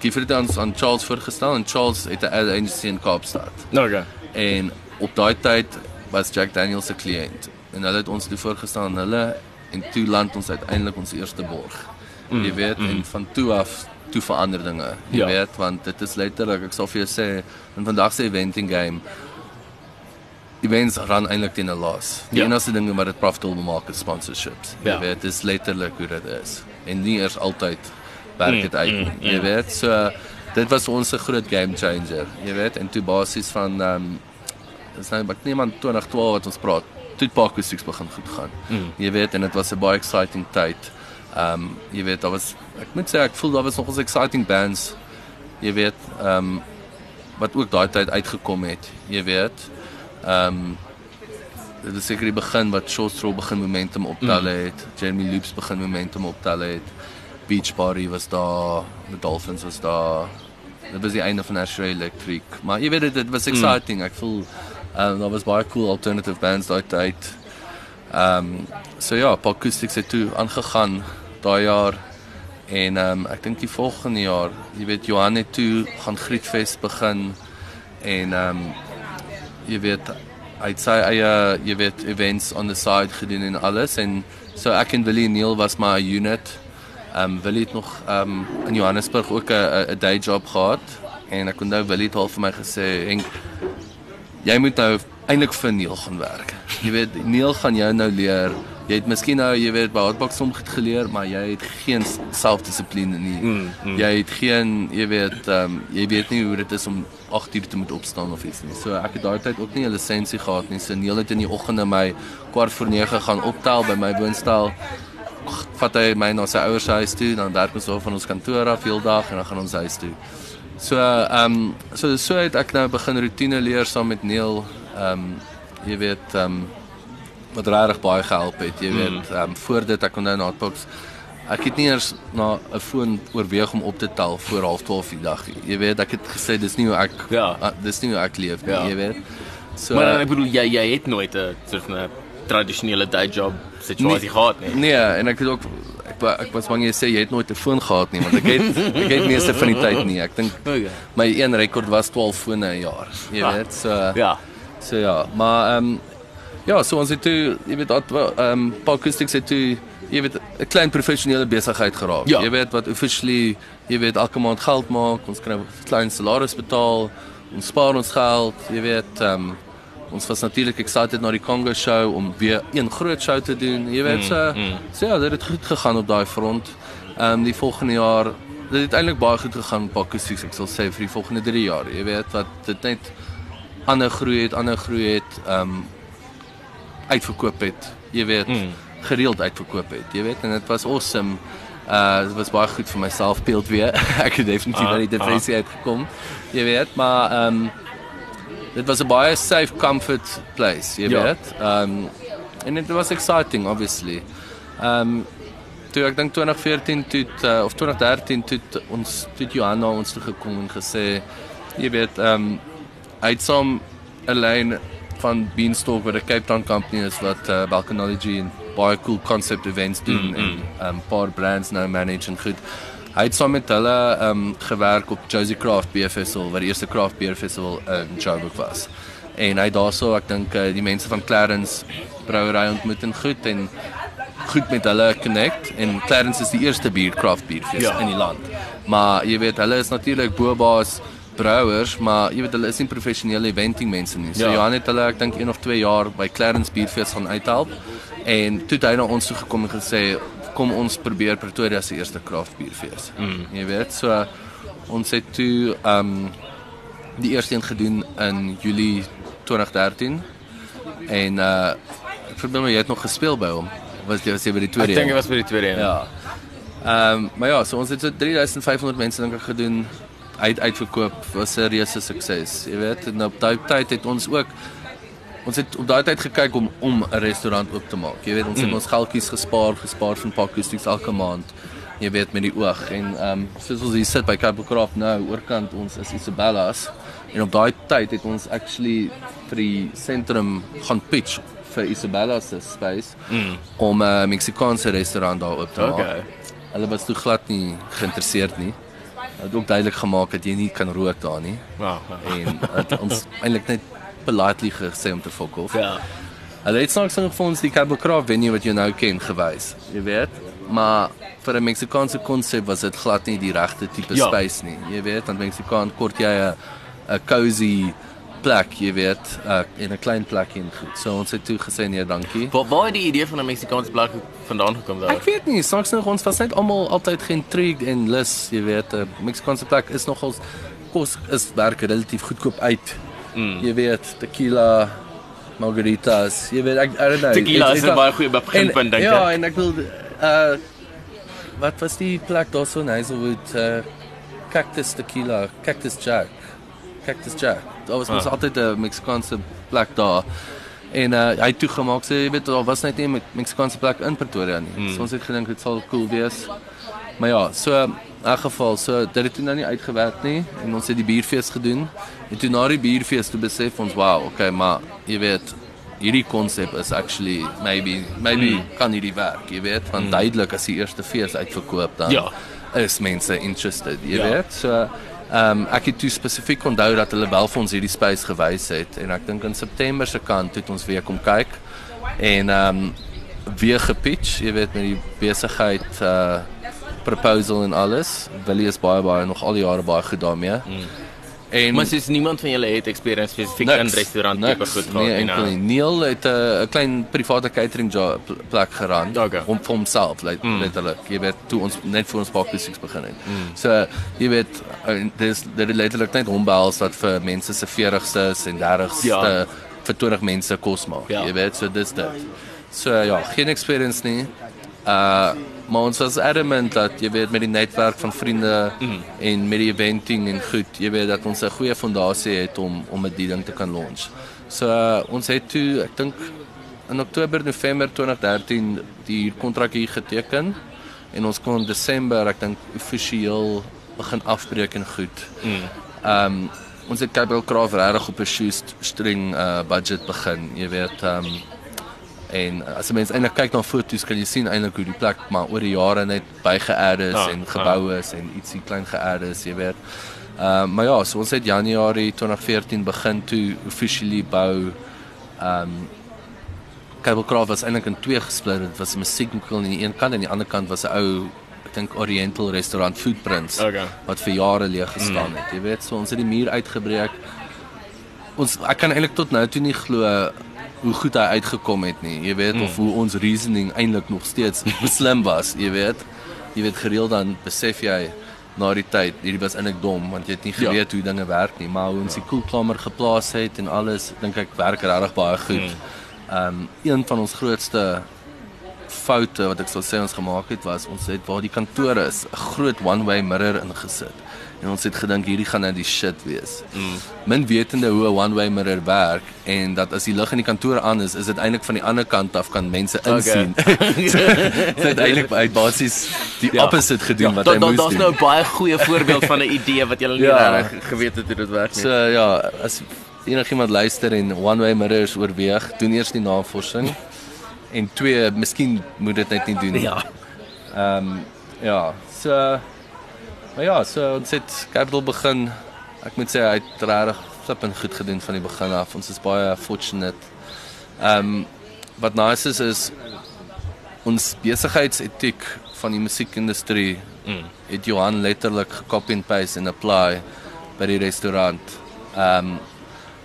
Gifford het ons aan Charles voorgestel en Charles het 'n ad agency in Kaapstad. Okay. En op daai tyd was Jack Daniels se kliënt en hulle het ons toe voorgestel aan hulle en toe land ons uiteindelik ons eerste borg. Mm, jy weet mm. en van toe af toe verander dinge. Jy Ja. weet want dit is letterlik ek sal vir jou sê in vandag se eventing game events ran eintlik teen 'n loss. Die Ja. ja. enigste ding wat dit profitable maak is sponsorships. Jy Ja. weet dis letterlik hoe dit is. En nie eers altyd werk Mm, dit uit nie. Jy weet so dit was ons 'n groot game changer. Jy weet en toe basies van ehm um, dis nou ek neem aan 2012 wat ons praat. Toe het Parkostics begin goed gaan. Mm. Jy weet en dit was 'n baie exciting tyd. Ehm um, jy weet daar was ek moet sê ek voel daar was nog ons exciting bands. Jy weet ehm um, wat ook daai tyd uitgekom het. Jy weet. Ehm um, dit is seker die begin wat Shortstraw begin momentum optel het. Jeremy Loops begin momentum optel het. Beach Party was daar, the Dolphins was daar. Dit was die einde van Asher Electric. Maar jy weet dit, dit was exciting. Ek voel um, daar was baie cool alternative bands daai tyd. Ehm um, so ja, Acoustics het toe aangegaan daai jaar en ehm um, ek dink die volgende jaar, jy weet Johan het toe gaan Grietfest begin en ehm um, jy weet het sy eie jy weet events on the side gedoen en alles en so ek en Willie Neil was maar 'n unit. Ehm um, Willie het nog ehm um, in Johannesburg ook 'n day job gehad en ek onthou Willie het al vir my gesê Henk jy moet nou eintlik vir Neil gaan werk. Jy weet Neil gaan jou nou leer. Jy het miskien nou jy weet by hotbox som goed geleer, maar jy het geen selfdissipline nie. Mm, mm. Jy het geen jy weet ehm um, jy weet nie hoe dit is om 8 uur te moet opstaan of iets nie. So ek het daai tyd ook nie 'n lisensie gehad nie. So Neil het in die oggende my kwart voor 9 gaan optel by my woonstel. Vat hy my na sy ouers se huis toe, dan werk ons daar van ons kantoor af heeldag en dan gaan ons huis toe. So ehm um, so so het ek nou begin rotine leer saam met Neil. Ehm um, jy weet ehm um, wat regtig baie gehelp het. Jy weet ehm um, voor dit ek onthou na Hotbox ek het nie eers na 'n foon oorweeg om op te tel voor 12:30 die dag nie. Jy weet ek het gesê dis nie hoe ek Ja. ah, dis nie hoe ek leef nie, Ja. jy weet. So Maar dan ek bedoel jy jy het nooit 'n soort van 'n tradisionele day job situasie gehad nie. Nee, en ek het ook ek ek was bang jy sê jy het nooit 'n foon gehad nie, want ek het ek het meeste van die tyd nie. Ek dink Okay. my een rekord was 12 fone 'n jaar. Jy Ah, weet, so Ja. So ja, maar ehm um, ja, so ons het toe, jy weet, ehm um, Acoustics het toe, jy weet, 'n klein professionele besigheid geraak. Ja. Jy weet wat officially, jy weet, elke maand geld maak, ons kry 'n klein salaris betaal, ons spaar ons geld, jy weet, ehm um, ons was natuurlik excited na die Congo show om weer een groot show te doen. Jy weet, so, so ja, dit het goed gegaan op daai front. Ehm um, die volgende jaar dit het eintlik baie goed gegaan met Acoustics, ek sal sê vir die volgende 3 jaar. Jy weet wat dit net ander groei het, ander groei het, ehm um, uitverkoop het. Jy weet, mm. gereeld uitverkoop het. Jy weet en dit was awesome. Uh dit was baie goed vir my selfbeeld weer. ek het definitief Ah, uit die depressie uitgekom. Jy weet, maar ehm um, dit was 'n baie safe comfort place, jy Ja. weet. Ehm um, en dit was exciting obviously. Ehm um, toe ek dink 2014 toe uh, of 2013 toe ons toe Johanna ons toe gekom en gesê jy weet ehm um, hy het saam 'n lyn van Beanstalk wat 'n Cape Town company is wat uh, Balkanology en baie cool concept events doen mm, mm. en 'n um, paar brands nou manage en goed. Hy het saam met hulle um gewerk op Josie Craft Beer Festival wat die eerste craft beer festival in Joburg was. En hy daarso, ek dink uh, die mense van Clarence brouery ontmoet en goed en goed met hulle connect en Clarence is die eerste bier craft beer fees ja. in die land. Maar jy weet hulle is natuurlik bobaas brouers, maar jy weet hulle is nie professionele eventing mense nie. So ja. Johan het hulle ek dink 1 of 2 jaar by Clarence Bierfees gaan uithelp en toe het hy na ons toe gekom en gesê kom ons probeer Pretoria se eerste craft bierfees. Mm. Jy weet, so ons het toe ehm um, die eerste een gedoen in Julie 2013 en uh ek verbeeld my jy het nog gespeel by hom. Was jy was jy by die tweede? Ek dink dit was by die tweede. Ja. Ehm um, maar ja, so ons het so 3500 mense dink ek gedoen uit uitverkoop was 'n reuse sukses. Jy weet, en op daai tyd het ons ook ons het op daai tyd gekyk om om 'n restaurant oop te maak. Jy weet, ons mm. het ons geldjies gespaar, gespaar van pakkostiks elke maand. Jy weet met die oog en ehm um, soos ons hier sit by Cape Craft nou oorkant ons is Isabella's en op daai tyd het ons actually vir die sentrum gaan pitch vir Isabella's space mm. om 'n uh, Meksikaanse restaurant daar oop te maak. Okay. Hulle was toe glad nie geïnteresseerd nie het ook duidelik gemaak dat jy nie kan rook daar nie. Ja. En het ons eintlik net politely gesê om te fok off. Ja. Hulle het snaaks nog vir ons die Cabo Craft venue wat jy nou ken gewys. Jy weet, maar vir 'n Meksikaanse konsep was dit glad nie die regte tipe ja. space nie. Jy weet, want Meksikaan kort jy 'n 'n cozy plek, jy weet, uh, in 'n klein plek in goed. So ons het toe gesê nee, dankie. Waar waar het die idee van 'n Meksikaanse plek vandaan gekom daar? Ek weet nie, soms nog ons was net almal altyd geïntrigued en lus, jy weet, 'n Meksikaanse plek is nogals kos is werk relatief goedkoop uit. Mm. Jy weet, tequila margaritas, jy weet ek I don't know. Tequila is 'n baie goeie beginpunt dink ek. Ja, en ek wil uh wat was die plek daar so nice with uh cactus tequila, cactus jack. Cactus jack daar was mos ah. altyd 'n Meksikaanse plek daar. En uh, hy het toegemaak sê jy weet daar was net nie 'n Meksikaanse plek in Pretoria nie. Hmm. So ons het gedink dit sal cool wees. Maar ja, so in elk geval, so dit het toe nou nie uitgewerk nie en ons het die bierfees gedoen. En toe na die bierfees toe besef ons, wow, okay, maar jy weet hierdie konsep is actually maybe maybe hmm. kan hierdie werk, jy weet, want hmm. duidelik as die eerste fees uitverkoop dan ja. is mense interested, jy ja. weet. So Ehm um, ek het toe spesifiek onthou dat hulle wel vir ons hierdie space gewys het en ek dink in September se kant het ons weer kom kyk en ehm um, weer gepitch, jy weet met die besigheid uh proposal en alles. Willie is baie baie nog al die jare baie goed daarmee. Mm. En maar sies niemand van julle het experience spesifiek in restaurant tipe goed gehad nee, nie. Nee, Neil het 'n klein private catering job plek geran okay. om vir homself, like, mm. letterlik. Jy weet toe ons net vir ons pakkies begin het. Mm. So jy weet dis dit het letterlik net hombels wat vir mense se 40stes en 30ste ja. vir 20 mense kos maak. Ja. Jy weet so dis dit. So ja, geen experience nie. Uh maar ons was adamant dat jy weet met die netwerk van vriende mm. en met die eventing en goed, jy weet dat ons 'n goeie fondasie het om om met die ding te kan launch. So uh, ons het toe ek dink in Oktober November 2013 die kontrak hier geteken en ons kon Desember ek dink offisieel begin afbreek en goed. Mm. Um ons het Capital Craft regtig op 'n shoestring uh budget begin, jy weet um En as jy mens eintlik kyk na foto's, kan jy sien eintlik hoe die plek maar oor die jare net bygeadd is ja, en gebou is ja. en ietsie klein geadd is, jy weet. Ehm uh, maar ja, so ons het Januarie 2014 begin toe officially bou. Ehm um, Kabelkraft was eintlik in twee gesplit. Dit was 'n musiekwinkel aan die een kant en aan die ander kant was 'n ou dink Oriental restaurant Footprints okay. wat vir jare leeg gestaan mm. het. Jy weet, so ons het die muur uitgebreek. Ons ek kan eintlik tot nou toe nie glo hoe goed hy uitgekom het nie. Jy weet mm. of hoe ons reasoning eintlik nog steeds slim was, jy weet. Jy weet gereeld dan besef jy na die tyd, hierdie was eintlik dom want jy het nie ja. geweet ja. hoe dinge werk nie, maar hoe ons ja. die koelkamer geplaas het en alles, dink ek werk regtig baie goed. Mm. Ehm mm. um, een van ons grootste foute wat ek sou sê ons gemaak het was ons het waar die kantoor is 'n groot one way mirror ingesit en ons het gedink hierdie gaan nou die shit wees. Mm. Min wetende hoe 'n one way mirror werk en dat as die lig in die kantoor aan is, is dit eintlik van die ander kant af kan mense insien. Okay. so, dit eintlik by basies die ja. opposite gedoen ja, wat hy da, da, moes doen. Daar's nou 'n baie goeie voorbeeld van 'n idee wat jy nie ja. reg geweet het hoe dit werk nie. So ja, as enigiemand luister en One Way Mirrors oorweeg, doen eers die navorsing. en twee, miskien moet dit net nie doen nie. Ja. Ehm um, ja, so maar ja, so ons het Capital begin. Ek moet sê hy het regtig flippend goed gedoen van die begin af. Ons is baie fortunate. Ehm um, wat nice is is ons besigheidsetiek van die musiekindustrie mm. het Johan letterlik gekopy and paste en apply by die restaurant. Ehm um,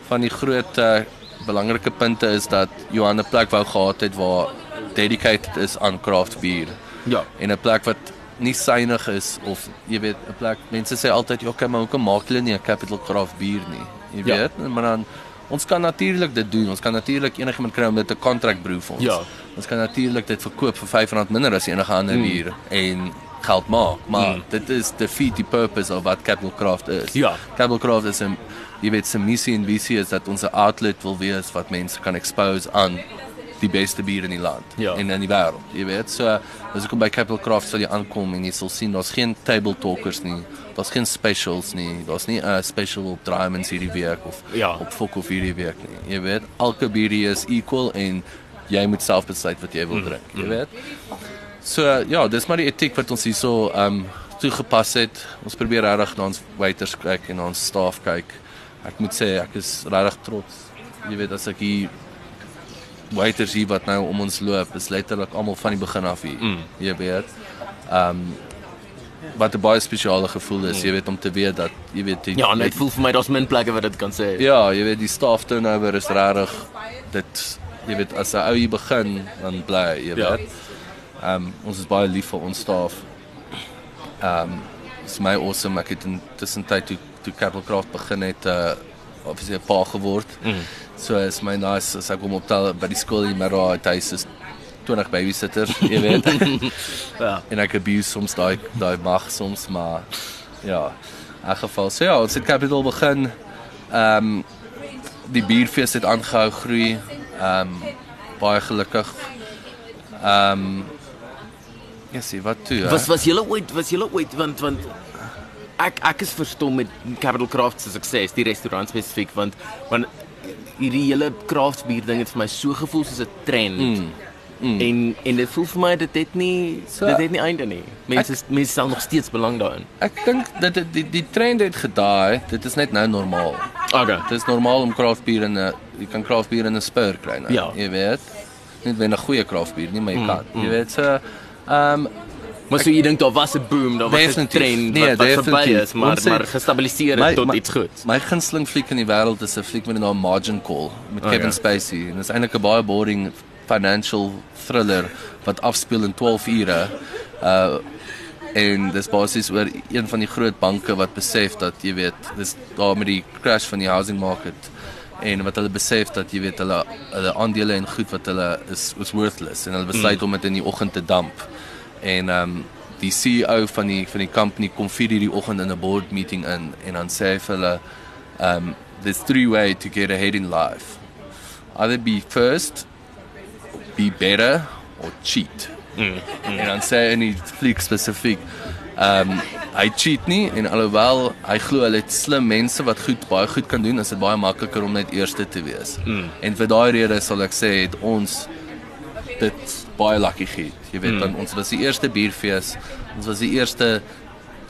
van die groot uh, belangrike punte is dat Johan 'n plek wou gehad het waar dedicated is aan craft bier. Ja. En 'n plek wat nie synig is of jy weet 'n plek mense sê altyd ja, okay, maar hoekom maak hulle nie 'n Capital Craft bier nie? Jy Ja. weet, maar dan ons kan natuurlik dit doen. Ons kan natuurlik enigiemand kry om dit 'n kontrak brew vir ons. Ja. Ons kan natuurlik dit verkoop vir R5 minder as enige ander bier en geld maak, maar Mm. dit is defeat the purpose of wat Capital Craft is. Ja. Capital Craft is 'n jy weet se missie en visie is dat ons 'n outlet wil wees wat mense kan expose aan die beste bier in die land Ja. en in die wêreld. Jy weet, so as ek kom by Capital Craft sal jy aankom en jy sal sien daar's geen table talkers nie. Daar's geen specials nie. Daar's nie 'n uh, special op Diamonds hierdie week of Ja. op Fok of hierdie week nie. Jy weet, elke bier hier is equal en jy moet self besluit wat jy wil drink, jy weet. So ja, dis maar die etiek wat ons hierso um, toegepas het. Ons probeer regtig na ons waiters kyk en na ons staf kyk. Ek moet sê ek is regtig trots. Jy weet as ek hier waiters hier wat nou om ons loop, is letterlik almal van die begin af hier. Mm. Jy weet. Ehm um, wat 'n baie spesiale gevoel is, jy weet om te weet dat jy weet die, Ja, net voel vir my daar's min plekke wat dit kan sê. Ja, jy weet die staff turnover is regtig dit jy weet as 'n ou hier begin dan bly jy Ja. weet. Ehm um, ons is baie lief vir ons staff. Ehm um, is my awesome ek het intussen tyd toe toe Capital Craft begin het uh obviously 'n pa geword. Mm. So is my nice as ek hom optel by die skool hier maar daar huis is 20 babysitters, jy weet. Ja. en ek abuse soms daai daai mag soms maar ja in geval so ja ons het Capital begin ehm um, die bierfees het aangehou groei ehm um, baie gelukkig ehm um, ja sien wat toe? Was was julle ooit was julle ooit want want ek ek is verstom met Capital Craft se sukses, die restaurant spesifiek want want hierdie hele craft bier ding het vir my so gevoel soos 'n trend. Mm. Mm. En en dit voel vir my dit het nie So, dit het nie einde nie. Mense ek, mense stel nog steeds belang daarin. ek dink dat dit die, die trend het gedaai dit is net nou normaal Okay. dit is normaal om craft bier in 'n jy kan craft bier in 'n spur kry nou Ja. jy weet nie wen 'n goeie craft bier nie maar jy kan jy weet so ehm um, Maar so jy dink daar was 'n boom, daar was 'n trend Nee, wat, wat verby is, maar Ons het- maar gestabiliseer het tot iets goed. My gunsteling fliek in die wêreld is 'n fliek met die naam Margin Call met Oh, Kevin ja. Spacey en dit is eintlik 'n baie boring financial thriller wat afspeel in 12 ure. Uh en dis basies oor een van die groot banke wat besef dat jy weet, dis daar met die crash van die housing market en wat hulle besef dat jy weet hulle hulle aandele en goed wat hulle is was worthless en hulle besluit mm. om dit in die oggend te damp. En ehm um, die CEO van die van die company kom vir hierdie oggend in 'n board meeting in en dan sê hy vir hulle um there's three way to get ahead in life. Either be first, be better or cheat. Mm, mm. En dan sê hy in die fliek spesifiek um hy cheat nie en alhoewel hy glo hulle het slim mense wat goed baie goed kan doen, is dit baie makliker om net eerste te wees. Mm. En vir daai rede sal ek sê het ons dit baie lucky gehad. Jy weet dan ons was die eerste bierfees. Ons was die eerste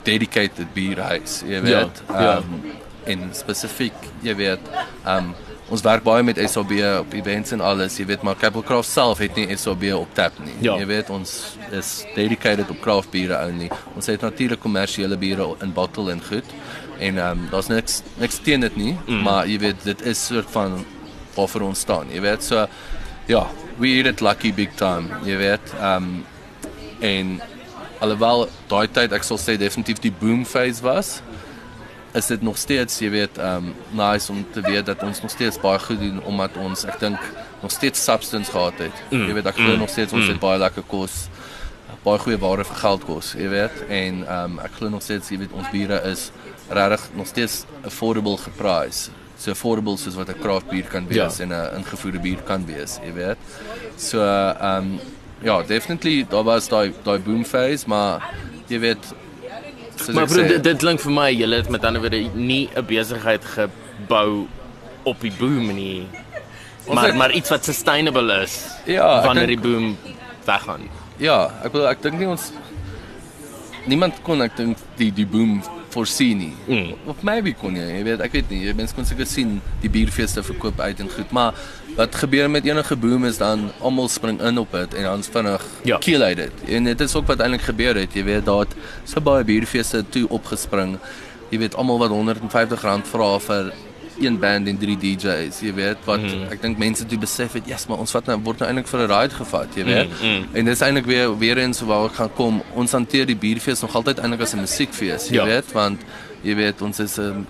dedicated bierhuis, jy weet. ja. Um, en spesifiek, jy weet, um ons werk baie met SAB op events en alles, jy weet, maar Capital Craft self het nie SAB op tap nie. Ja. Jy weet, ons is dedicated op craft biere only. Ons het natuurlik kommersiële biere in bottle en goed. En um daar's niks niks teen dit nie, mm. maar jy weet, dit is soort van waarvoor ons staan, jy weet. So ja, we eat it lucky big time, jy weet. Um en alhoewel daai tyd ek sal sê definitief die boom phase was is dit nog steeds jy weet um nice om te weet dat ons nog steeds baie goed doen omdat ons ek dink nog steeds substance gehad het mm. jy weet ek glo mm. nog steeds ons mm. het baie lekker kos baie goeie ware vir geld kos jy weet en um ek glo nog steeds jy weet ons biere is regtig nog steeds affordable geprys so affordable soos wat 'n craft bier kan wees Ja. en 'n ingevoerde bier kan wees jy weet so um ja definitely daar was daai daai boom phase maar jy weet soos Maar ek bro, sê- dit, dit klink vir my julle het met ander woorde nie 'n besigheid gebou op die boom nie. Maar het- maar iets wat sustainable is Ja, wanneer dink- die boom weggaan. Ja, ek wil ek dink nie ons niemand kon ek dink die die boom voorsien nie. Mm. Of maybe kon jy, jy weet, ek weet nie. Jy mens kon seker sien die bierfeeste verkoop uit en goed, maar wat gebeur met enige boom is dan almal spring in op dit en dan vinnig Ja. kill uit dit. En dit is ook wat eintlik gebeur het. Jy weet, daar het so baie bierfeeste toe opgespring. Jy weet almal wat R150 vra vir een band en drie DJ's, jy weet, wat mm. ek dink mense toe besef het, yes, maar ons vat nou word nou eintlik vir 'n ride gevat, jy weet. Mm, mm. En dit is eintlik weer weer eens waar ek gaan kom. Ons hanteer die bierfees nog altyd eintlik as 'n musiekfees, jy Ja. weet, want jy weet ons is 'n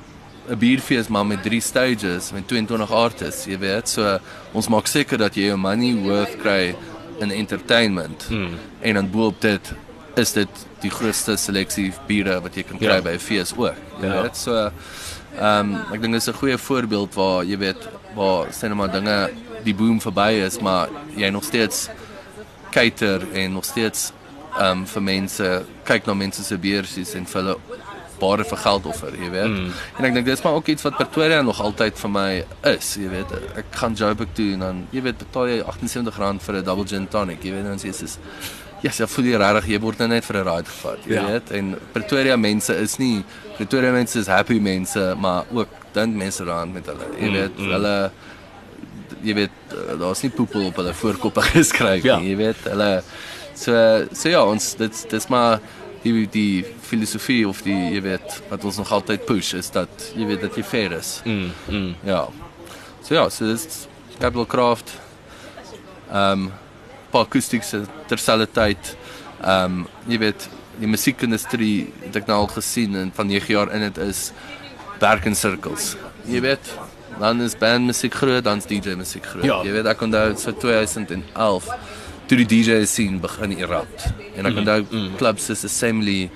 'n bierfees maar met drie stages met 22 artists, jy weet. So ons maak seker dat jy jou money worth kry in entertainment. Mm. En dan bo-op dit is dit die grootste seleksie biere wat jy kan kry Ja. by 'n fees ook, jy Ja. weet. So ehm um, ek dink dit is 'n goeie voorbeeld waar jy weet waar maar dinge die boom verby is, maar jy nog steeds cater en nog steeds ehm um, vir mense kyk na mense se beursies en vir hulle bare vir geld offer, jy weet. Mm. En ek dink dis maar ook iets wat Pretoria nog altyd vir my is, jy weet. Ek gaan Joburg toe en dan jy weet betaal jy R78 vir 'n double gin tonic, jy weet dan sê jy Ja, yes, voel jy regtig jy word nou net vir 'n ride gevat, jy Ja. weet. En Pretoria mense is nie Pretoria mense is happy mense, maar ook dan mense rand met hulle. Jy Mm, weet, mm. hulle jy weet daar's nie poepel op hulle voorkoppe geskryf Ja. nie, jy weet. Hulle so so ja, ons dit dis maar die die filosofie of die jy weet wat ons nog altyd push is dat jy weet dat jy fair is. Mm, mm. Ja. So ja, so dis Capital Craft. Ehm um, paar akoestiese terselfdertyd. Ehm um, jy weet die musiekindustrie het ek nou al gesien en van 9 jaar in dit is werk in sirkels. Jy weet dan is band musiek groot, dan's DJ musiek groot. Ja. Jy weet ek onthou so 2011 toe die DJ scene begin erupt. En ek onthou mm. clubs soos Assembly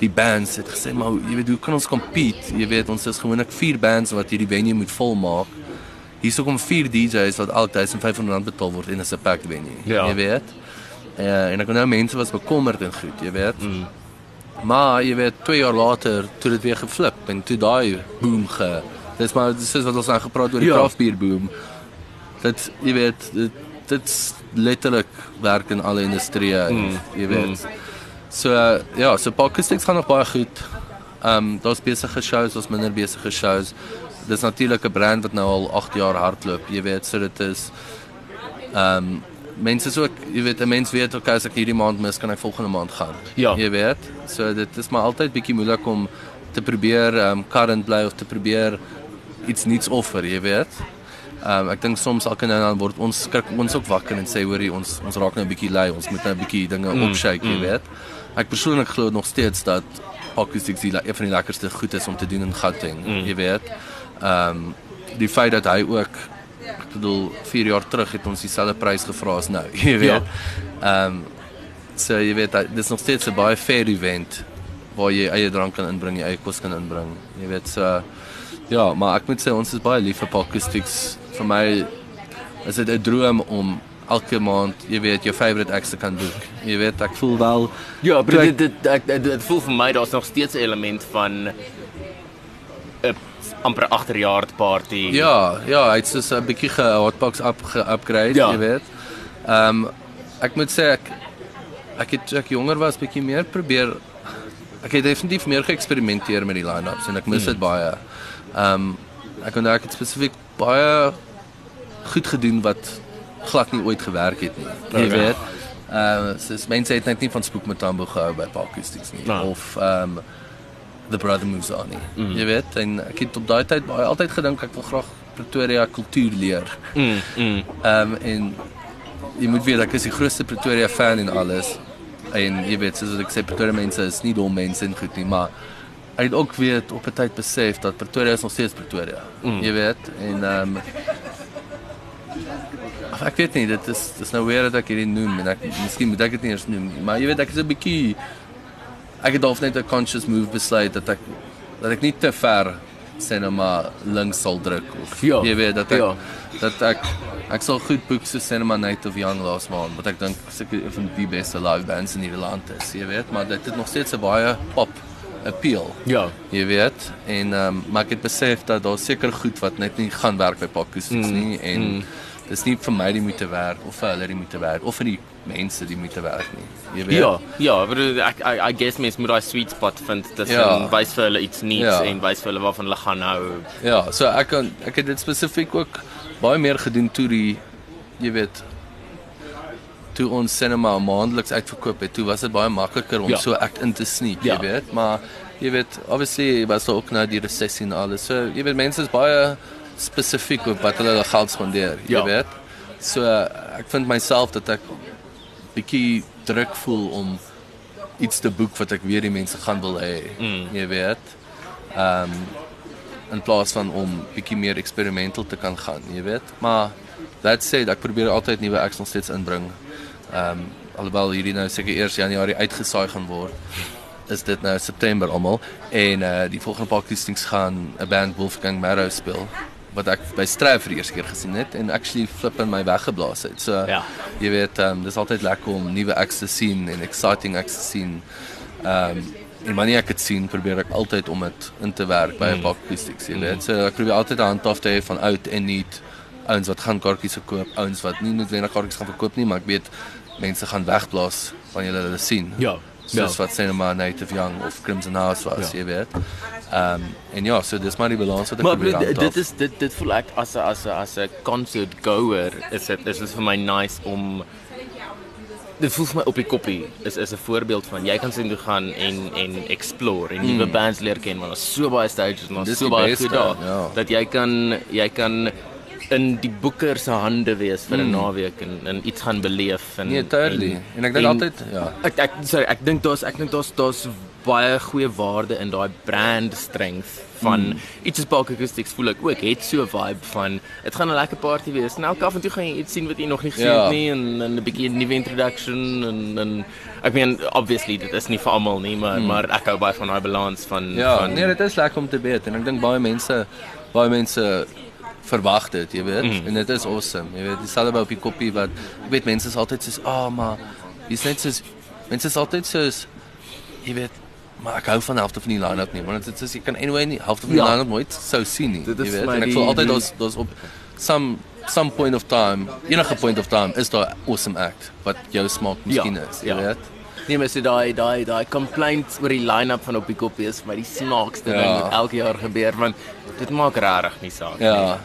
die bands het gesê maar jy weet hoe kan ons compete? Jy weet ons is gewoonlik vier bands wat hierdie venue moet volmaak. Hier is ook om vier DJ's wat elk 1500 rand betaal word en is 'n packed venue. Ja. Jy weet. Ja, en ek onthou mense was bekommerd en goed, jy weet. Mm. Maar jy weet 2 jaar later toe dit weer geflip en toe daai boom ge. Dis maar dis is wat ons nou gepraat oor die Ja. craft beer boom. Dit jy weet dit dit's letterlik werk in alle industrieë, mm. jy weet. Mm. So uh, ja, so Pakistiks gaan nog baie goed. Ehm um, daar's besige shows, daar's minder besige shows. Dis natuurlik 'n brand wat nou al 8 jaar hardloop, jy weet, so dit is ehm um, mense is ook, jy weet, 'n mens weet okay, as ek hierdie maand mis, kan ek volgende maand gaan. Ja. Jy weet. So dit is maar altyd bietjie moeilik om te probeer ehm um, current bly of te probeer iets nuuts offer, jy weet. Ehm um, ek dink soms elke nou en dan word ons skrik ons ook wakker en sê hoorie ons ons raak nou 'n bietjie lui, ons moet nou 'n bietjie dinge mm, opshake, jy mm. weet. Ek persoonlik glo nog steeds dat Acoustics die een van die lekkerste goed is om te doen in Gauteng, mm. jy weet. Ehm um, die feit dat hy ook ek bedoel 4 jaar terug het ons dieselfde prys gevra as nou, jy weet. Ehm um, so jy weet hy- dis nog steeds 'n baie fair event waar jy eie drank kan inbring, jy eie kos kan inbring. Jy weet so ja, maar ek moet sê ons is baie lief vir Acoustics. Vir my is dit 'n droom om elke maand, jy weet, jou favourite acts te kan boek. Jy weet, ek voel wel Ja, maar dit dit ek dit, dit voel vir my daar's nog steeds 'n element van 'n amper agterjaard party. Ja, ja, hy het soos 'n bietjie ge hotbox up ge-upgrade, Ja. jy weet. Ehm um, ek moet sê ek ek het ek jonger was bietjie meer probeer ek het definitief meer geëksperimenteer met die line-ups en ek mis dit baie. Ehm um, ek onthou ek het spesifiek baie goed gedoen wat glad nie ooit gewerk het nie. Jy Okay. weet. Ehm uh, soos mense het net nie van Spook Matambo gehou by Parkistics nie Ja. of ehm um, The Brother Moves On nie. Mm. Jy weet, en ek het op daai tyd baie altyd gedink ek wil graag Pretoria kultuur leer. Mm, mm. Ehm um, en jy moet weet ek is die grootste Pretoria fan en alles. En jy weet soos ek sê Pretoria mense is nie dom mense en goed nie, maar ek het ook weet op 'n tyd besef dat Pretoria is nog steeds Pretoria. Mm. Jy weet en ehm um, ek weet nie, dit is dis nou weer dat ek hierdie noem en ek miskien moet ek dit nie eers noem nie, maar jy weet ek is 'n bietjie ek het half net 'n conscious move besluit dat ek dat ek nie te ver sê nou maar links sal druk of Ja, jy weet dat ek ja. dat ek ek sal goed boek so Cinema Night of Young laas maand wat ek dink seker een van die beste live bands in die land is, jy weet, maar dit het nog steeds 'n baie pop appeal. Ja. Jy weet, en ehm um, maar ek het besef dat daar seker goed wat net nie gaan werk by Pakusies mm. nie en mm. Dis nie vir my die moeite werd of vir hulle die moeite werd of vir die mense die moeite werd nie. Jy weet. Ja, ja, maar ek I, I guess mens moet daai sweet spot vind tussen Ja. wys vir hulle iets nuuts Ja. en wys vir hulle waarvan hulle gaan hou. Ja, so ek kan ek het dit spesifiek ook baie meer gedoen toe die jy weet toe ons cinema maandeliks uitverkoop het, toe was dit baie makliker om Ja. ja. so ek in te sneak, Ja. jy weet, maar jy weet obviously was daar ook nou die resessie en alles. So jy weet mense is baie spesifiek op wat hulle hulle geld spandeer, jy Ja. weet. So ek vind myself dat ek bietjie druk voel om iets te boek wat ek weet die mense gaan wil hê, Mm. jy weet. Ehm um, in plaas van om bietjie meer experimental te kan gaan, jy weet. Maar that said, ek probeer altyd nuwe acts nog steeds inbring. Ehm um, alhoewel hierdie nou seker eers Januarie uitgesaai gaan word. Is dit nou September almal en uh die volgende paar acoustics gaan 'n band Wolfgang Marrow speel wat ek by Stryf vir die eerste keer gesien het en actually flip in my weggeblaas het. So Ja. jy weet, ehm um, dis altyd lekker om nuwe acts te sien en exciting acts te sien. Ehm um, en wanneer ek dit sien, probeer ek altyd om dit in te werk by 'n mm. acoustics, jy weet. So ek probeer altyd 'n handhaf te hê van oud en nuut ouens wat gaan kaartjies verkoop, ouens wat nie noodwendig kaartjies gaan verkoop nie, maar ek weet mense gaan wegblaas wanneer hulle hulle sien. Ja. Soos wat Cinema Native Young of Crimson House was, Ja. jy weet. Ehm um, en ja, so dis maar die balans wat ek Maar probeer handhaaf. dit is dit dit voel ek as 'n as 'n as 'n concert goer is dit is dit vir my nice om dit voel vir my op die koppie is is 'n voorbeeld van jy kan sien toe gaan en en explore en nuwe bands leer ken want daar's so baie stages en daar's so baie goed daar ja. dat jy kan jy kan in die boeker se hande wees vir 'n naweek en en iets gaan beleef en. Nee, totally. en- En ek dink altyd, ja. Ek ek sorry, ek dink daar's ek dink daar's daar's baie goeie waarde in daai brand strength van mm. iets soos Park Acoustics voel ek ook het so 'n vibe van dit gaan 'n lekker party wees. Nou elke af en toe gaan jy iets sien wat jy nog nie gesien Ja. het nie en en 'n bietjie 'n nuwe introduction en en ek meen obviously dit is nie vir almal nie, maar mm. maar ek hou baie van daai balans van Ja, van nee, dit is lekker om te weet en ek dink baie mense baie mense verwag dit, jy weet. Mm. En dit is awesome. Jy weet, dieselfde by op die koppie wat ek weet mense is altyd soos, "Ah, oh, maar jy's net soos mense is altyd soos jy weet, maar ek hou van die helfte van die line-up nie, want dit is jy kan anyway nie helfte van die Ja. line-up nooit sou sien nie, jy weet. En ek voel altyd daar's daar's op some some point of time, enige point of time is daar awesome act wat jou smaak miskien is, jy ja. weet. Nee, maar so daai daai daai complaints oor die line-up van op die koppie is vir my die snaakste Ja. ding wat elke jaar gebeur want dit maak regtig nie saak nie. Ja.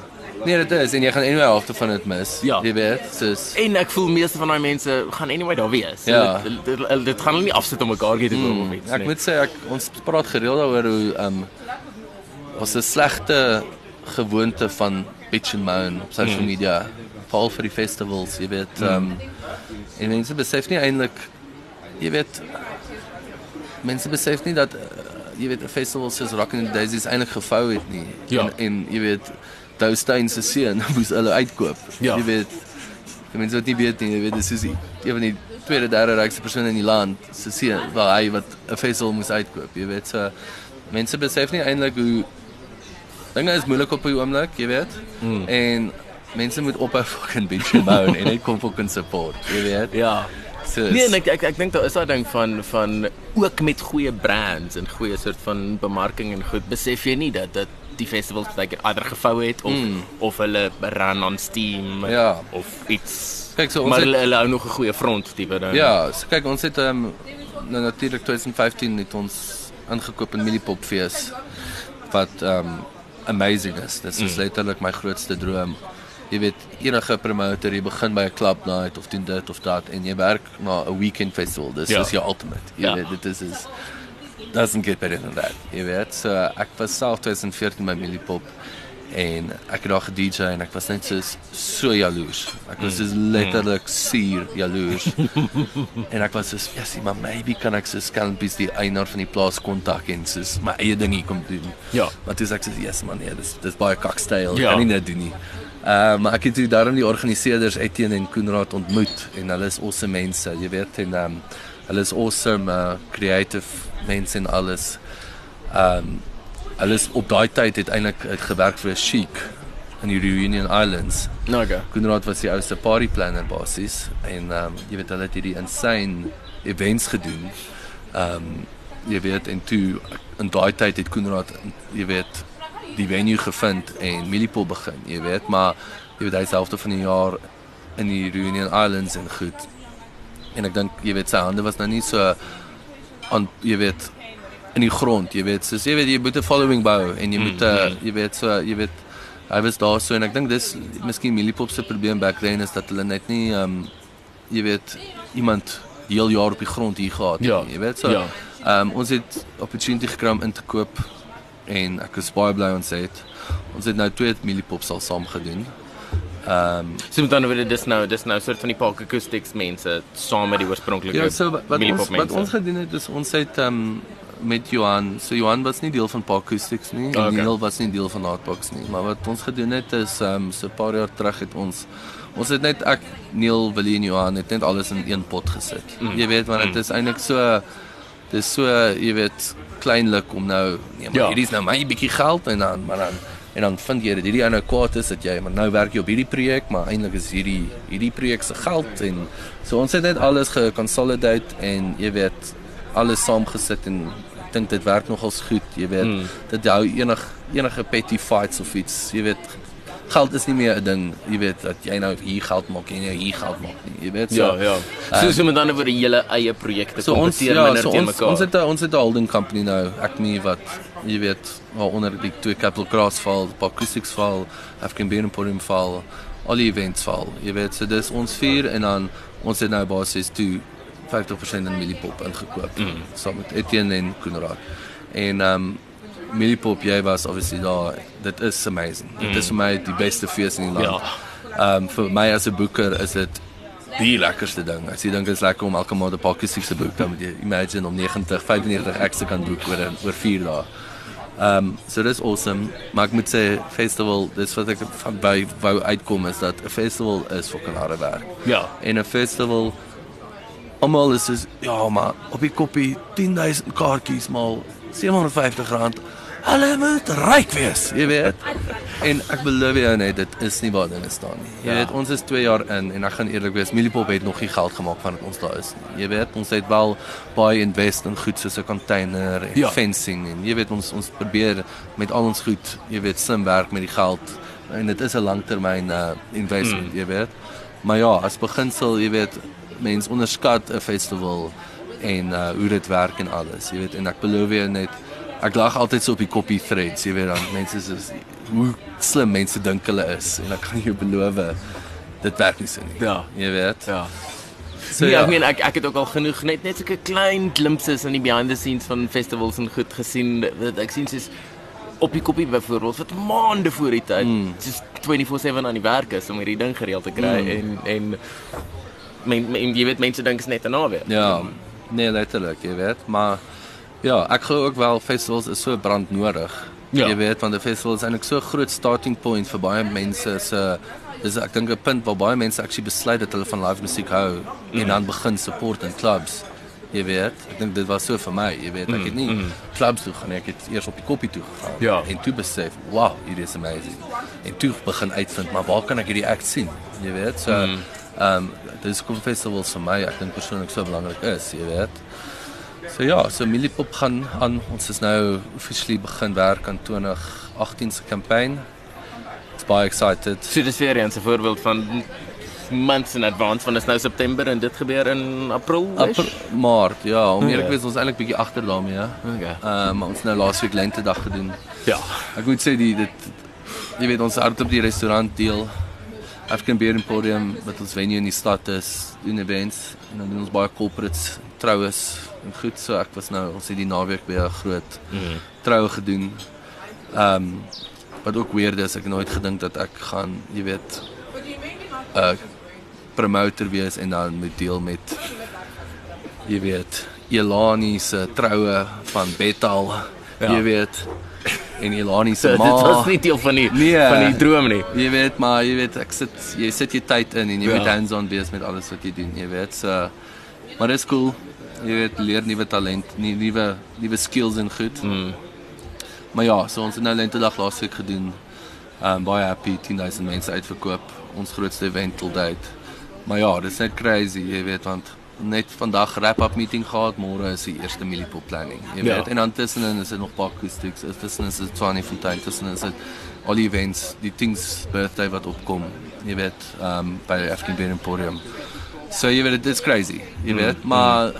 Nee, dit is en jy gaan anyway halfte van dit mis. Ja. Jy weet, soos En ek voel meeste van daai mense gaan anyway daar wees. Ja. Dit, dit, dit, dit gaan hulle nie afsit om mekaar te koop of iets Ek nie. moet sê ek ons praat gereeld daaroor hoe ehm um, ons 'n slegte gewoonte van bitch and moan op social Mm. media veral vir die festivals, jy weet ehm um, en mense besef nie eintlik jy weet mense besef nie dat jy weet 'n festival soos Rock and Daisies eintlik gevou het nie. Ja. En en jy weet Doustein se seun moes hulle uitkoop. Ja. Jy weet die mense wat nie weet nie, jy weet dis soos een van die tweede derde rykste persone in die land se seun waar hy wat 'n festival moes uitkoop. Jy weet so mense besef nie eintlik hoe dinge is moeilik op die oomblik, jy weet. Mm. En mense moet ophou fucking bitch and moan en net kom fucking support, jy weet. Ja. So, Nee, en ek ek ek dink daar is daai ding van van ook met goeie brands en goeie soort van bemarking en goed besef jy nie dat dit die festivals baie keer either gevou het of mm. of hulle run on Steam Ja. of iets. Kyk, so ons maar het- hulle, hulle hou nog 'n goeie front tipe ding. Ja, so kyk ons het ehm um, nou natuurlik 2015 het ons ingekoop in Millipop fees wat ehm um, amazing is. Dit is mm. letterlik my grootste droom. Jy weet enige promotor, jy begin by 'n club night of doen dit of dat en jy werk na 'n weekend festival. Dis Ja. is jou ultimate. Jy Ja. weet dit is is doesn't get better than that. Jy weet, so ek was self 2014 by Millipop en ek het daar gedj en ek was net so so jaloers. Ek was so letterlik suur jaloers. en ek was so ja, sien maar maybe kan ek so skelmpies die eienaar van die plaas kontak en so my eie ding hier kom doen. Ja. Maar sê ek so yes man, nee, dis dis baie kakstyl. Ja. Kan nie dit doen nie. Uh, maar ek het toe daarom die organiseerders Etienne en Koenraad ontmoet en hulle is awesome mense, jy weet en um, hulle is awesome uh, creative mense en alles. Um hulle is op daai tyd het eintlik het gewerk vir 'n chic in die Reunion Islands. Nou okay. Koenraad was die ouste party planner basies en um jy weet hulle het hierdie insane events gedoen. Um jy weet en toe in daai tyd het Koenraad jy weet die venue gevind en Millipop begin, jy weet, maar jy weet hy selfde van die jaar in die Reunion Islands en goed. En ek dink jy weet sy hande was nou nie so aan jy weet in die grond, jy weet, soos jy weet jy moet 'n following bou en jy moet 'n uh, jy weet so jy weet hy was daar so en ek dink dis miskien Millipop se probleem back then is dat hulle net nie ehm um, jy weet iemand heel jaar op die grond hier gehad Ja. nie, jy weet so. Ja. Ehm um, ons het opportunity gekry om in te koop en ek is baie bly ons het. Ons het nou twee Millipop sal saam gedoen. Ehm um, So met ander woorde dis nou dis nou soort van die Park Acoustics mense saam met die oorspronklike ja, so wat, wat ons wat ons gedoen het is ons het ehm um, met Johan, so Johan was nie deel van Park Acoustics nie, en okay. Neil was nie deel van Artbox nie, maar wat ons gedoen het is ehm um, so 'n paar jaar terug het ons ons het net ek Neil, Willie en Johan het net alles in een pot gesit. Mm. Jy weet want dit is eintlik so dis so jy weet kleinlik om nou nee maar Ja. hierdie is nou my bietjie geld en dan maar dan en dan vind jy dat hierdie ou nou kwaad is dat jy maar nou werk jy op hierdie projek maar eintlik is hierdie hierdie projek se geld en so ons het net alles geconsolidate en jy weet alles saamgesit en ek dink dit werk nogals goed jy weet mm. dit hou enig enige petty fights of iets jy weet geld is nie meer 'n ding jy weet dat jy nou hier geld maak en jy hier geld maak nie jy weet so Ja, ja. So so met ander woorde julle eie projekte So ons kompeteer ja, minder so teen ons mekaar. ons het 'n ons het 'n holding company nou, Acme wat jy weet waaronder die twee Capital Cross val, die Acoustics val, African Beer Emporium val, al die events val. Jy weet, so dis ons vier en dan ons het nou basies toe 50% in Millipop ingekoop mm. saam met Etienne en Koenraad. En ehm um, Millipop jy was obviously daar. Dit is amazing. Mm. Dit is vir my die beste fees in die land. Ehm um, vir my as 'n boeker is dit die lekkerste ding. As jy dink dit is lekker om elke maand 'n pakkie se boek, dan moet jy imagine om 90, 95 ekstra kan boek oor oor 4 dae. Ehm um, so dis awesome. Maar ek moet sê festival, dis wat ek van by wou uitkom is dat 'n festival is fucking harde werk. Ja. En 'n festival almal is is ja, maar op die koppie 10000 kaartjies maal R750. Hulle moet ryk wees, jy weet. En ek beloof jou net, dit is nie waar dinge staan nie. Jy Ja. weet, ons is 2 jaar in en ek gaan eerlik wees, Millipop het nog nie geld gemaak vandat ons daar is nie. Jy weet, ons het wel baie invest in goed soos 'n container en Ja. fencing en jy weet ons ons probeer met al ons goed, jy weet, slim werk met die geld en dit is 'n langtermyn uh, investment, mm. jy weet. Maar ja, as beginsel, jy weet, mense onderskat 'n festival en uh hoe dit werk en alles, jy weet, en ek beloof jou net ek lag altyd so op die koppie threads, jy weet dan mense is hoe slim mense dink hulle is en ek kan jou beloof dit werk nie so nie. Ja. Jy weet. Ja. So So, nee, ja. ek meen ek ek het ook al genoeg net net sulke klein glimpses in die behind the scenes van festivals en goed gesien. Wat ek sien soos op die koppie byvoorbeeld wat maande voor die tyd mm. soos 24/7 aan die werk is om hierdie ding gereël te kry mm. en en men, men jy weet mense dink is net 'n naweek. Ja. Nee, letterlik, jy weet, maar ja, ek glo ook wel festivals is so brandnodig. Ja. Jy weet, want 'n festival is eintlik so 'n groot starting point vir baie mense se dis ek dink 'n punt waar baie mense actually besluit dat hulle van live musiek hou mm. en dan begin support in clubs. Jy weet, ek dink dit was so vir my, jy weet, ek het nie mm. clubs toe gaan nie, ek het eers op die koppie toe gegaan Ja. en toe besef, wow, hier is amazing. En toe begin uitvind, maar waar kan ek hierdie act sien? Jy weet, so ehm um, dis kom festivals vir my, ek dink persoonlik so belangrik is, jy weet. So ja, so Millipop gaan aan. Ons is nou officially begin werk aan 2018 se kampanje. Ek's baie excited. So dis weer eens 'n voorbeeld van months in advance van is nou September en dit gebeur in April. April, Maart, ja, om eerlik Ja. te wees ons eintlik bietjie agter daarmee, ja. Okay. Ehm um, ons nou laasweek lentedag gedoen. Ja. Ek moet sê die dit jy weet ons hart op die restaurant deel. African Beer Emporium wat ons venue in die stad is, doen events en dan doen ons baie corporates, troues en goed so ek was nou ons het die naweek by 'n groot Mm. troue gedoen. Ehm um, wat ook weird is, ek het nooit gedink dat ek gaan, jy weet, 'n uh, promotor wees en dan moet deel met jy weet, Elani se troue van Betal, ja. jy weet. En Elani se So, ma. dit was nie deel van die Nee. van die droom nie. Jy weet maar jy weet ek sit jy sit jy tyd in en jy Ja. moet hands-on wees met alles wat jy doen, jy weet. So maar dit is cool. Jy weet leer nuwe talent, nuwe nuwe skills en goed. Mm. Maar ja, so ons het nou lentedag laasweek gedoen. Um baie happy 10000 mense uitverkoop. Ons grootste event tot date. Maar ja, dit is net crazy, jy weet want net vandag wrap-up meeting gehad, môre is die eerste Milipop planning. Jy Ja. weet, en dan tussenin is dit nog paar acoustics, is tussenin is dit Tshwane Fontein, tussenin is dit al die events, die things birthday wat opkom. Jy weet, um by African Beer Emporium. So jy weet, it's crazy. Jy weet, maar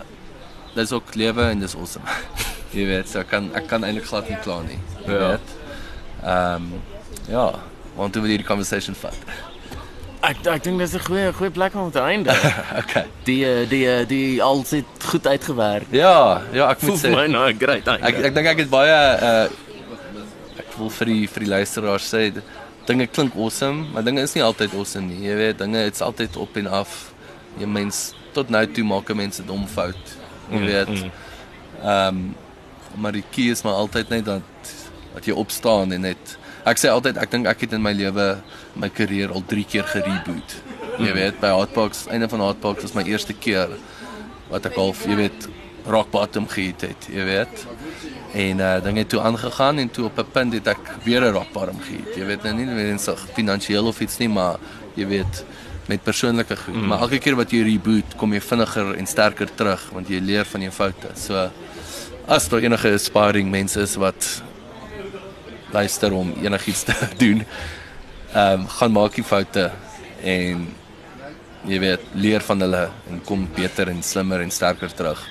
dis ook lewe en dis awesome. jy weet, so ek kan ek kan eintlik glad nie kla nie. Jy Ja. weet. Um ja, want toe wil hierdie conversation vat. Ek ek dink dis 'n goeie goeie plek om te eindig. okay. Die eh, die eh, die al het goed uitgewerk. Ja, ja, ek moet sê my nou great ek einde. ek dink ek het baie uh ek wil vir die vir die luisteraars sê dinge klink awesome, maar dinge is nie altyd awesome nie. Jy weet, dinge dit's altyd op en af. Jy mens tot nou toe maak mense dom fout. Jy weet. Ehm um, maar die key is maar altyd net dat dat jy opstaan en net ek sê altyd ek dink ek het in my lewe my karier al 3 keer gereboot. Jy weet by Hotbox, einde van Hotbox was my eerste keer wat ek half, jy weet, rock bottom gehit het, jy weet. En uh dinge het toe aangegaan en toe op 'n punt het ek weer 'n rock bottom gehit. Jy weet nou nie noodwendig finansiëel of iets nie, maar jy weet met persoonlike goed. Mm. Maar elke keer wat jy reboot, kom jy vinniger en sterker terug want jy leer van jou foute. So as daar enige aspiring mense is wat luister om enigiets te doen, ehm um, gaan maak die foute en jy weet leer van hulle en kom beter en slimmer en sterker terug.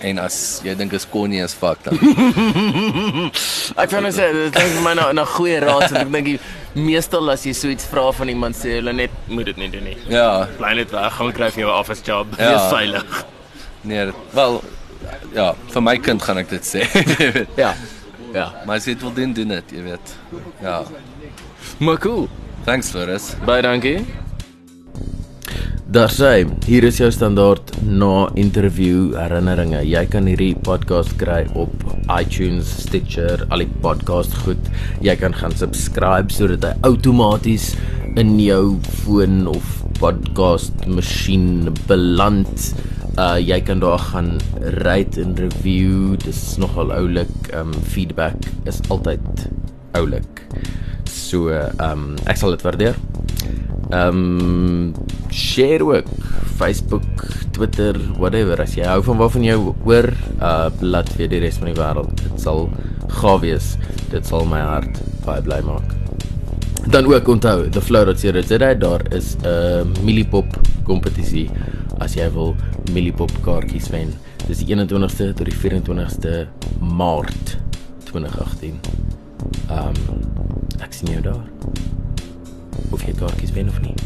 En as jy dink is Connie is fuck dan. Ek wil net sê dit klink my nou 'n goeie raad en ek dink die meestal as jy so iets vra van iemand sê hulle net moet dit nie doen nie. ja, Bly net weg, gaan kry vir jou 'n office job. Ja. Wees veilig. nee, wel ja, vir my kind gaan ek dit sê. Ja. Ja. maar dit wil doen, doen dit, jy weet. Ja. Maar cool. Thanks Floris. Baie dankie. Daar sê, hier is jou standaard na interview herinneringe. Jy kan hierdie podcast kry op iTunes, Stitcher, al die podcast goed. Jy kan gaan subscribe sodat hy outomaties in jou foon of podcast masjien beland. Uh jy kan daar gaan rate en review. Dis nogal oulik. Um feedback is altyd oulik. So um, ek sal dit waardeer. Um, share ook Facebook, Twitter, whatever as jy hou van waarvan jy hoor, uh laat vir die res van die wêreld. Dit sal gaaf wees. Dit sal my hart baie bly maak. Dan ook onthou, the flow.co.za daar is 'n uh, Milipop kompetisie as jy wil Milipop kaartjies wen. Dis die 21ste tot die 24ste Maart 2018. Ehm um, ek sien jou daar. Of jy kaartjies wen of nie.